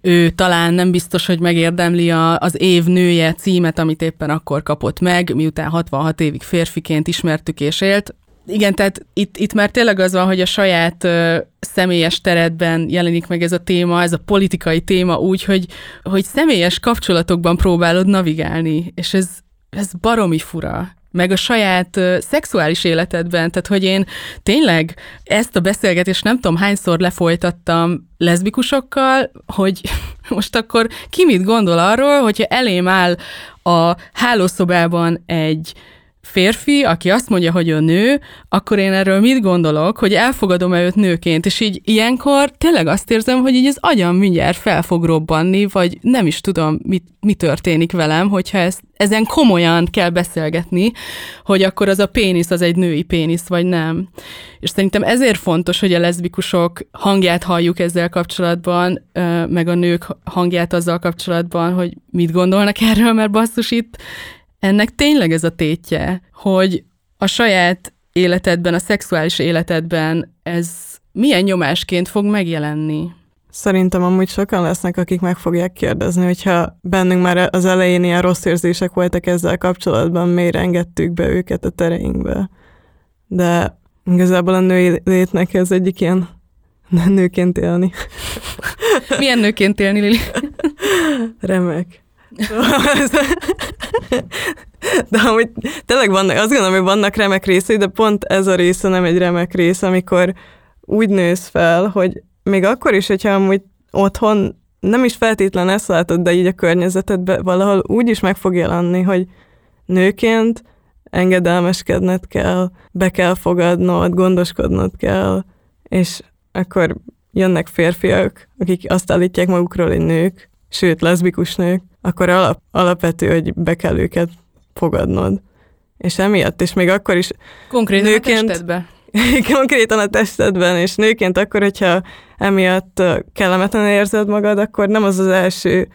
ő talán nem biztos, hogy megérdemli a, az év nője címet, amit éppen akkor kapott meg, miután 66 évig férfiként ismertük és élt, igen, tehát itt, itt már tényleg az van, hogy a saját ö, személyes teredben jelenik meg ez a téma, ez a politikai téma úgy, hogy, hogy személyes kapcsolatokban próbálod navigálni, és ez, ez baromi fura. Meg a saját ö, szexuális életedben, tehát hogy én tényleg ezt a beszélgetést nem tudom hányszor lefolytattam leszbikusokkal, hogy most akkor ki mit gondol arról, hogyha elém áll a hálószobában egy férfi, aki azt mondja, hogy ő nő, akkor én erről mit gondolok, hogy elfogadom-e őt nőként, és így ilyenkor tényleg azt érzem, hogy így az agyam mindjárt fel fog robbanni, vagy nem is tudom, mit, mi történik velem, hogyha ezt, ezen komolyan kell beszélgetni, hogy akkor az a pénisz az egy női pénisz, vagy nem. És szerintem ezért fontos, hogy a leszbikusok hangját halljuk ezzel kapcsolatban, meg a nők hangját azzal kapcsolatban, hogy mit gondolnak erről, mert basszus itt ennek tényleg ez a tétje, hogy a saját életedben, a szexuális életedben ez milyen nyomásként fog megjelenni? Szerintem amúgy sokan lesznek, akik meg fogják kérdezni, hogyha bennünk már az elején ilyen rossz érzések voltak ezzel kapcsolatban, miért engedtük be őket a tereinkbe. De igazából a női létnek ez egyik ilyen nőként élni. Milyen nőként élni, Lili? Remek. De amúgy tényleg vannak, azt gondolom, hogy vannak remek részei, de pont ez a része nem egy remek rész, amikor úgy nősz fel, hogy még akkor is, hogyha amúgy otthon nem is feltétlen ezt látod, de így a környezetedben valahol úgy is meg fog jelenni, hogy nőként engedelmeskedned kell, be kell fogadnod, gondoskodnod kell, és akkor jönnek férfiak, akik azt állítják magukról, hogy nők, sőt, leszbikus nők, akkor alap, alapvető, hogy be kell őket fogadnod. És emiatt, és még akkor is Konkrétan nőként, a testedbe. konkrétan a testedben, és nőként akkor, hogyha emiatt kellemetlen érzed magad, akkor nem az az első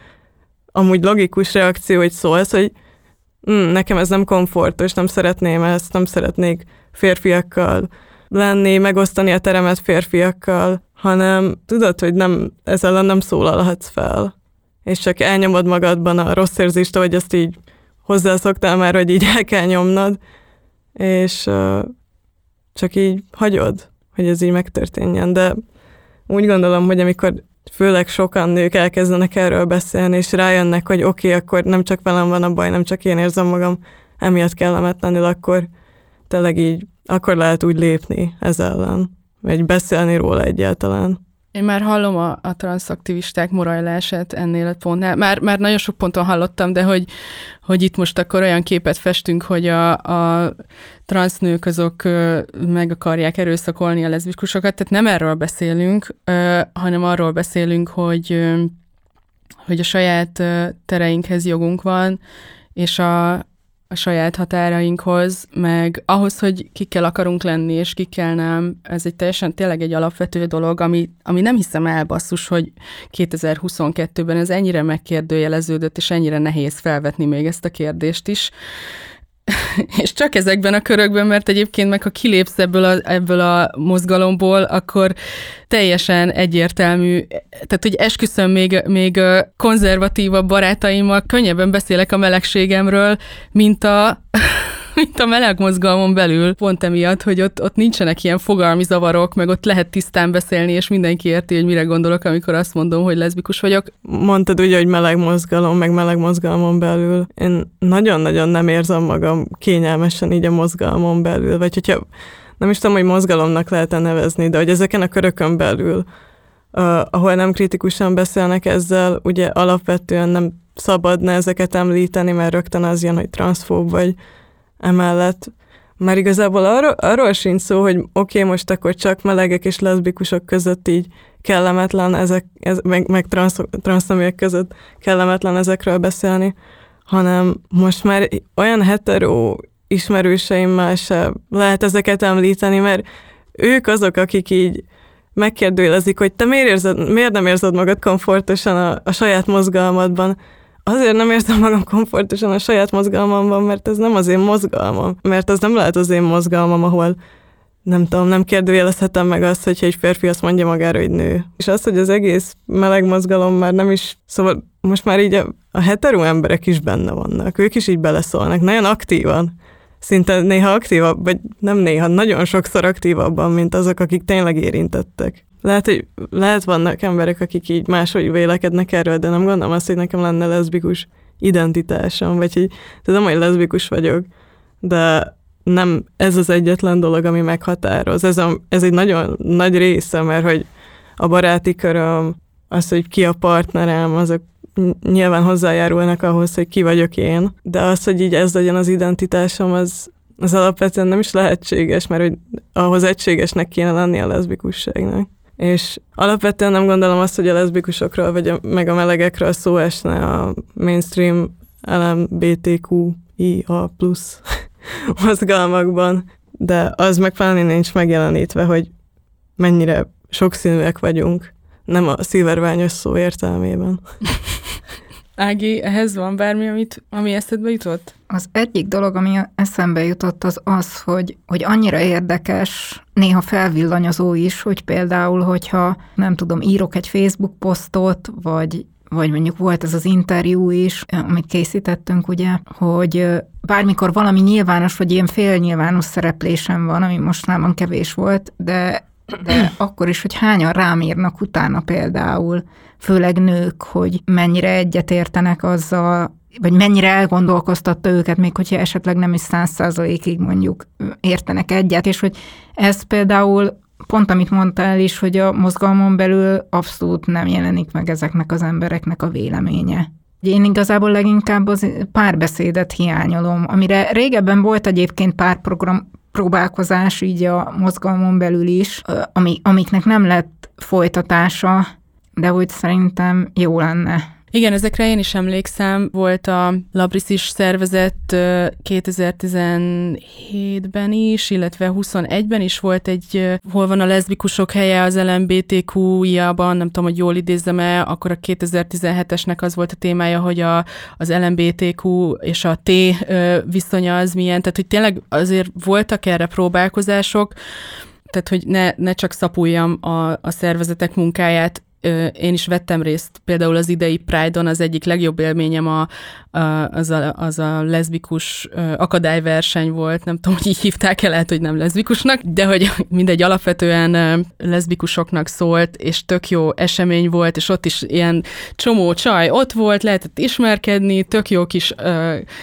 amúgy logikus reakció, hogy szólsz, hogy mm, nekem ez nem komfortos, nem szeretném ezt, nem szeretnék férfiakkal lenni, megosztani a teremet férfiakkal, hanem tudod, hogy nem, ez ellen nem szólalhatsz fel, és csak elnyomod magadban a rossz érzést, hogy ezt így hozzászoktál már, hogy így el kell nyomnod, és csak így hagyod, hogy ez így megtörténjen, de úgy gondolom, hogy amikor főleg sokan nők elkezdenek erről beszélni, és rájönnek, hogy oké, okay, akkor nem csak velem van a baj, nem csak én érzem magam emiatt kellemetlenül, akkor tényleg így, akkor lehet úgy lépni ez ellen, vagy beszélni róla egyáltalán. Én már hallom a, a transzaktivisták morajlását ennél a pontnál. Már, már nagyon sok ponton hallottam, de hogy, hogy itt most akkor olyan képet festünk, hogy a, a transznők azok meg akarják erőszakolni a leszbikusokat, tehát nem erről beszélünk, hanem arról beszélünk, hogy, hogy a saját tereinkhez jogunk van, és a, a saját határainkhoz, meg ahhoz, hogy kikkel akarunk lenni, és kikkel nem, ez egy teljesen tényleg egy alapvető dolog, ami, ami nem hiszem elbasszus, hogy 2022-ben ez ennyire megkérdőjeleződött, és ennyire nehéz felvetni még ezt a kérdést is. és csak ezekben a körökben, mert egyébként meg ha kilépsz ebből a, ebből a mozgalomból, akkor teljesen egyértelmű, tehát hogy esküszöm még, még konzervatívabb barátaimmal, könnyebben beszélek a melegségemről, mint a mint a meleg mozgalmon belül, pont emiatt, hogy ott, ott nincsenek ilyen fogalmi zavarok, meg ott lehet tisztán beszélni, és mindenki érti, hogy mire gondolok, amikor azt mondom, hogy leszbikus vagyok. Mondtad ugye, hogy meleg mozgalom, meg meleg mozgalmon belül. Én nagyon-nagyon nem érzem magam kényelmesen így a mozgalmon belül, vagy hogyha nem is tudom, hogy mozgalomnak lehet -e nevezni, de hogy ezeken a körökön belül, uh, ahol nem kritikusan beszélnek ezzel, ugye alapvetően nem szabadna ezeket említeni, mert rögtön az jön, hogy transzfób vagy, emellett. Már igazából arról, arról sincs szó, hogy oké, okay, most akkor csak melegek és leszbikusok között így kellemetlen ezek, ez, meg, meg transz, transzneműek között kellemetlen ezekről beszélni, hanem most már olyan hetero ismerőseimmel se lehet ezeket említeni, mert ők azok, akik így megkérdőjelezik, hogy te miért, érzed, miért nem érzed magad komfortosan a, a saját mozgalmadban, Azért nem érzem magam komfortosan a saját mozgalmamban, mert ez nem az én mozgalmam. Mert az nem lehet az én mozgalmam, ahol nem tudom, nem kérdőjelezhetem meg azt, hogyha egy férfi azt mondja magára, hogy nő. És az, hogy az egész meleg mozgalom már nem is, szóval most már így a, a hetero emberek is benne vannak, ők is így beleszólnak, nagyon aktívan. Szinte néha aktívabb, vagy nem néha, nagyon sokszor aktívabban, mint azok, akik tényleg érintettek. Lehet, hogy lehet vannak emberek, akik így máshogy vélekednek erről, de nem gondolom azt, hogy nekem lenne leszbikus identitásom, vagy hogy tudom, hogy leszbikus vagyok, de nem ez az egyetlen dolog, ami meghatároz. Ez, a, ez egy nagyon nagy része, mert hogy a baráti köröm, az, hogy ki a partnerem, azok nyilván hozzájárulnak ahhoz, hogy ki vagyok én, de az, hogy így ez legyen az identitásom, az, az alapvetően nem is lehetséges, mert hogy ahhoz egységesnek kéne lenni a leszbikusságnak és alapvetően nem gondolom azt, hogy a leszbikusokról vagy a, meg a melegekről szó esne a mainstream LMBTQIA plusz mozgalmakban, de az meg pláne nincs megjelenítve, hogy mennyire sokszínűek vagyunk, nem a szilverványos szó értelmében. Ági, ehhez van bármi, amit, ami eszedbe jutott? Az egyik dolog, ami eszembe jutott, az az, hogy, hogy annyira érdekes, néha felvillanyozó is, hogy például, hogyha nem tudom, írok egy Facebook posztot, vagy vagy mondjuk volt ez az interjú is, amit készítettünk, ugye, hogy bármikor valami nyilvános, vagy ilyen félnyilvános szereplésem van, ami most nálam kevés volt, de, de akkor is, hogy hányan rám írnak utána például, főleg nők, hogy mennyire egyetértenek azzal, vagy mennyire elgondolkoztatta őket, még hogyha esetleg nem is száz százalékig mondjuk értenek egyet, és hogy ez például pont amit mondtál is, hogy a mozgalmon belül abszolút nem jelenik meg ezeknek az embereknek a véleménye. Én igazából leginkább az párbeszédet hiányolom, amire régebben volt egyébként párprogram, próbálkozás így a mozgalmon belül is, ami, amiknek nem lett folytatása, de úgy szerintem jó lenne. Igen, ezekre én is emlékszem. Volt a Labris is szervezett 2017-ben is, illetve 21-ben is volt egy, hol van a leszbikusok helye az LMBTQ-jában, nem tudom, hogy jól idézem-e, akkor a 2017-esnek az volt a témája, hogy a, az LMBTQ és a T viszonya az milyen, tehát hogy tényleg azért voltak erre próbálkozások, tehát hogy ne, ne csak szapuljam a, a szervezetek munkáját, én is vettem részt például az idei Pride-on, az egyik legjobb élményem a, a, az, a, az a leszbikus akadályverseny volt, nem tudom, hogy így hívták el, lehet, hogy nem leszbikusnak, de hogy mindegy, alapvetően leszbikusoknak szólt, és tök jó esemény volt, és ott is ilyen csomó csaj ott volt, lehetett ismerkedni, tök jó kis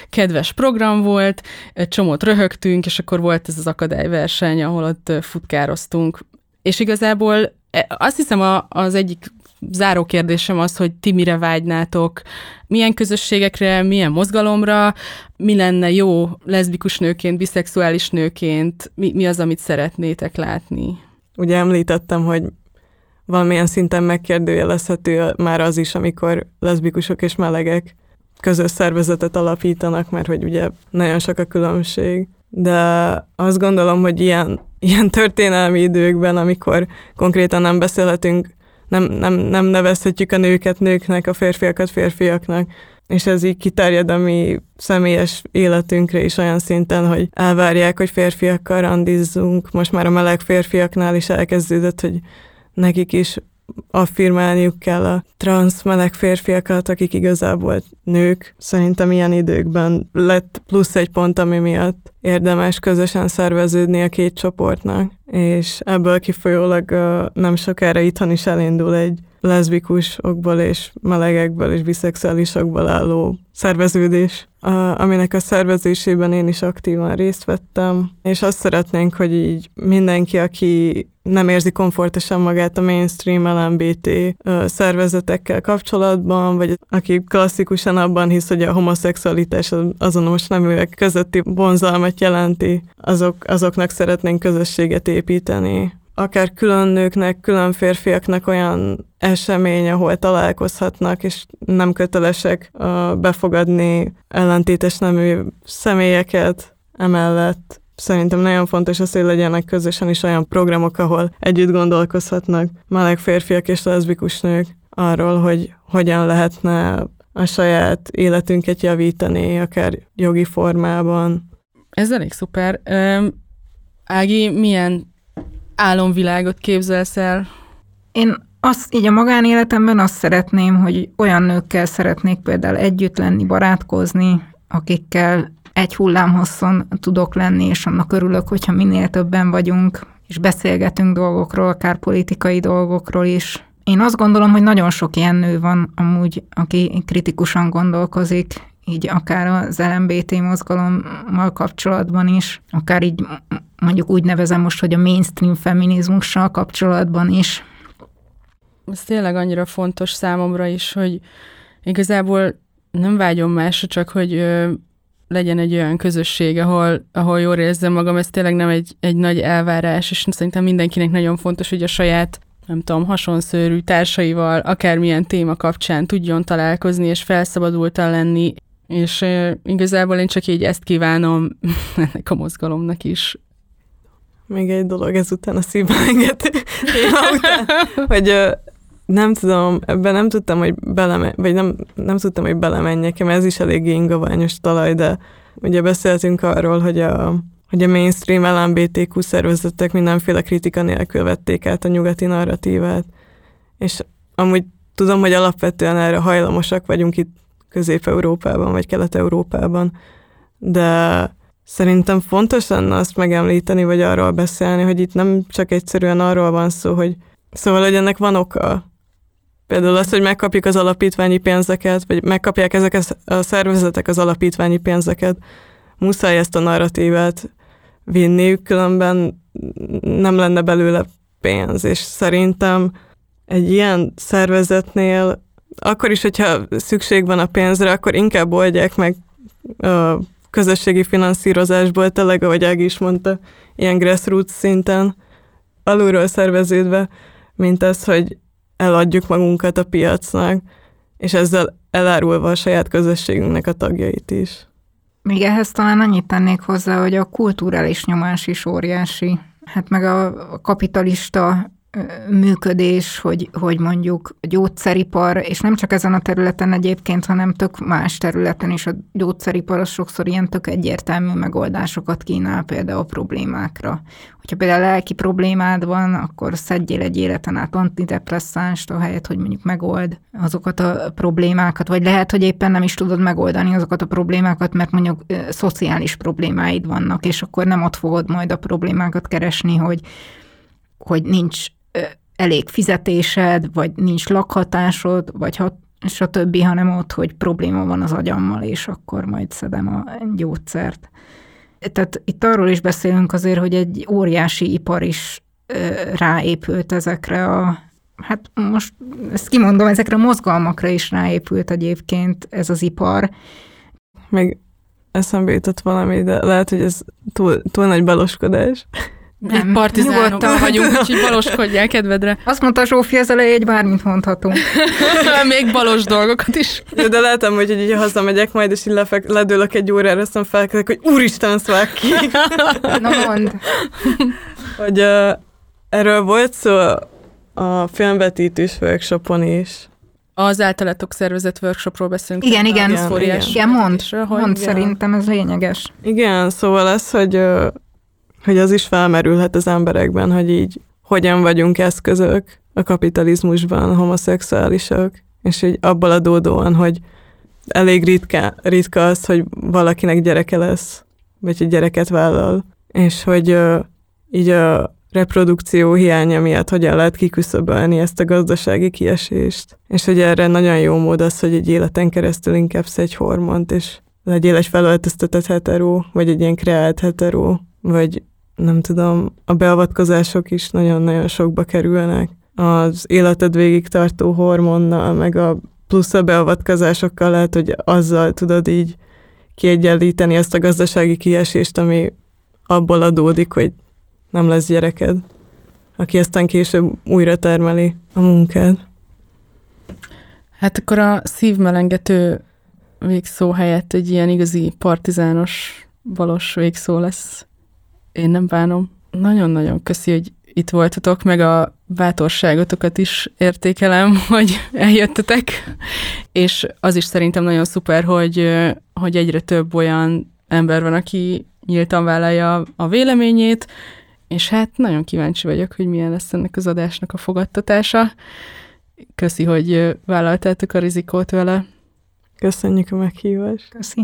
kedves program volt, egy csomót röhögtünk, és akkor volt ez az akadályverseny, ahol ott futkároztunk. És igazából azt hiszem a, az egyik záró kérdésem az, hogy ti mire vágynátok, milyen közösségekre, milyen mozgalomra, mi lenne jó leszbikus nőként, biszexuális nőként, mi, mi az, amit szeretnétek látni? Ugye említettem, hogy valamilyen szinten megkérdőjelezhető már az is, amikor leszbikusok és melegek közös szervezetet alapítanak, mert hogy ugye nagyon sok a különbség. De azt gondolom, hogy ilyen ilyen történelmi időkben, amikor konkrétan nem beszélhetünk, nem, nem, nem nevezhetjük a nőket nőknek, a férfiakat férfiaknak, és ez így kiterjed a mi személyes életünkre is olyan szinten, hogy elvárják, hogy férfiakkal randizzunk. Most már a meleg férfiaknál is elkezdődött, hogy nekik is affirmálniuk kell a transz meleg férfiakat, akik igazából nők. Szerintem ilyen időkben lett plusz egy pont, ami miatt érdemes közösen szerveződni a két csoportnak, és ebből kifolyólag nem sokára itthon is elindul egy leszbikusokból és melegekből és biszexuálisokból álló szerveződés, aminek a szervezésében én is aktívan részt vettem, és azt szeretnénk, hogy így mindenki, aki nem érzi komfortosan magát a mainstream LMBT szervezetekkel kapcsolatban, vagy aki klasszikusan abban hisz, hogy a homoszexualitás azonos neműek közötti bonzalmat jelenti, azok, azoknak szeretnénk közösséget építeni akár külön nőknek, külön férfiaknak olyan esemény, ahol találkozhatnak, és nem kötelesek befogadni ellentétes nemű személyeket emellett. Szerintem nagyon fontos az, hogy legyenek közösen is olyan programok, ahol együtt gondolkozhatnak meleg férfiak és leszbikus nők arról, hogy hogyan lehetne a saját életünket javítani, akár jogi formában. Ez elég szuper. Ági, milyen álomvilágot képzelsz el? Én azt így a magánéletemben azt szeretném, hogy olyan nőkkel szeretnék például együtt lenni, barátkozni, akikkel egy hullámhosszon tudok lenni, és annak örülök, hogyha minél többen vagyunk, és beszélgetünk dolgokról, akár politikai dolgokról is. Én azt gondolom, hogy nagyon sok ilyen nő van amúgy, aki kritikusan gondolkozik, így akár az LMBT mozgalommal kapcsolatban is, akár így mondjuk úgy nevezem most, hogy a mainstream feminizmussal kapcsolatban is. Ez tényleg annyira fontos számomra is, hogy igazából nem vágyom másra, csak hogy ö, legyen egy olyan közösség, ahol, ahol jól érzem magam, ez tényleg nem egy, egy nagy elvárás, és szerintem mindenkinek nagyon fontos, hogy a saját nem tudom, hasonszörű társaival, akármilyen téma kapcsán tudjon találkozni, és felszabadultan lenni, és igazából én csak így ezt kívánom ennek a mozgalomnak is. Még egy dolog ezután a szívben engedő után, hogy nem tudom, ebben nem tudtam, hogy beleme, vagy nem, nem tudtam, hogy belemenjek, mert ez is eléggé ingaványos talaj, de ugye beszéltünk arról, hogy a, hogy a mainstream LMBTQ szervezetek mindenféle kritika nélkül vették át a nyugati narratívát. És amúgy tudom, hogy alapvetően erre hajlamosak vagyunk itt Közép-Európában vagy Kelet-Európában, de szerintem fontos lenne azt megemlíteni, vagy arról beszélni, hogy itt nem csak egyszerűen arról van szó, hogy szóval, hogy ennek van oka. Például az, hogy megkapjuk az alapítványi pénzeket, vagy megkapják ezek a szervezetek az alapítványi pénzeket, muszáj ezt a narratívát vinniük, különben nem lenne belőle pénz, és szerintem egy ilyen szervezetnél akkor is, hogyha szükség van a pénzre, akkor inkább oldják meg a közösségi finanszírozásból, tényleg, ahogy Ági is mondta, ilyen grassroots szinten, alulról szerveződve, mint az, hogy eladjuk magunkat a piacnak, és ezzel elárulva a saját közösségünknek a tagjait is. Még ehhez talán annyit tennék hozzá, hogy a kulturális nyomás is óriási. Hát meg a kapitalista működés, hogy, hogy mondjuk a gyógyszeripar, és nem csak ezen a területen egyébként, hanem tök más területen is a gyógyszeripar az sokszor ilyen tök egyértelmű megoldásokat kínál például a problémákra. Hogyha például lelki problémád van, akkor szedjél egy életen át antidepresszánst, ahelyett, hogy mondjuk megold azokat a problémákat, vagy lehet, hogy éppen nem is tudod megoldani azokat a problémákat, mert mondjuk szociális problémáid vannak, és akkor nem ott fogod majd a problémákat keresni, hogy hogy nincs elég fizetésed, vagy nincs lakhatásod, vagy hat, stb., hanem ott, hogy probléma van az agyammal, és akkor majd szedem a gyógyszert. Tehát itt arról is beszélünk azért, hogy egy óriási ipar is ráépült ezekre a, hát most ezt kimondom, ezekre a mozgalmakra is ráépült egyébként ez az ipar. Még eszembe jutott valami, de lehet, hogy ez túl, túl nagy baloskodás. Nem, partizánok nyugodtan vagyunk, úgyhogy baloskodjál kedvedre. Azt mondta Zsófi az elején, hogy bármit mondhatunk. Még balos dolgokat is. De, de látom, hogy így hazamegyek majd, és így lefek, ledőlök egy órára, aztán felkelek, hogy úristen, szvák ki. Na mond. hogy uh, erről volt szó a filmvetítős workshopon is. Az általatok szervezett workshopról beszélünk. Igen, igen, igen, igen, igen mond, mond szerintem ez lényeges. Igen, szóval az, hogy uh, hogy az is felmerülhet az emberekben, hogy így hogyan vagyunk eszközök a kapitalizmusban, homoszexuálisok, és hogy abból adódóan, hogy elég ritka, ritka az, hogy valakinek gyereke lesz, vagy hogy gyereket vállal, és hogy uh, így a reprodukció hiánya miatt hogyan lehet kiküszöbölni ezt a gazdasági kiesést. És hogy erre nagyon jó mód az, hogy egy életen keresztül inkább egy hormont, és legyél egy felöltöztetett hetero, vagy egy ilyen kreált hetero, vagy nem tudom, a beavatkozások is nagyon-nagyon sokba kerülnek. Az életed végig tartó hormonnal, meg a plusz a beavatkozásokkal lehet, hogy azzal tudod így kiegyenlíteni ezt a gazdasági kiesést, ami abból adódik, hogy nem lesz gyereked, aki aztán később újra termeli a munkád. Hát akkor a szívmelengető végszó helyett egy ilyen igazi partizános, balos végszó lesz én nem bánom. Nagyon-nagyon köszi, hogy itt voltatok, meg a bátorságotokat is értékelem, hogy eljöttetek, és az is szerintem nagyon szuper, hogy, hogy egyre több olyan ember van, aki nyíltan vállalja a véleményét, és hát nagyon kíváncsi vagyok, hogy milyen lesz ennek az adásnak a fogadtatása. Köszi, hogy vállaltátok a rizikót vele. Köszönjük a meghívást. Köszi.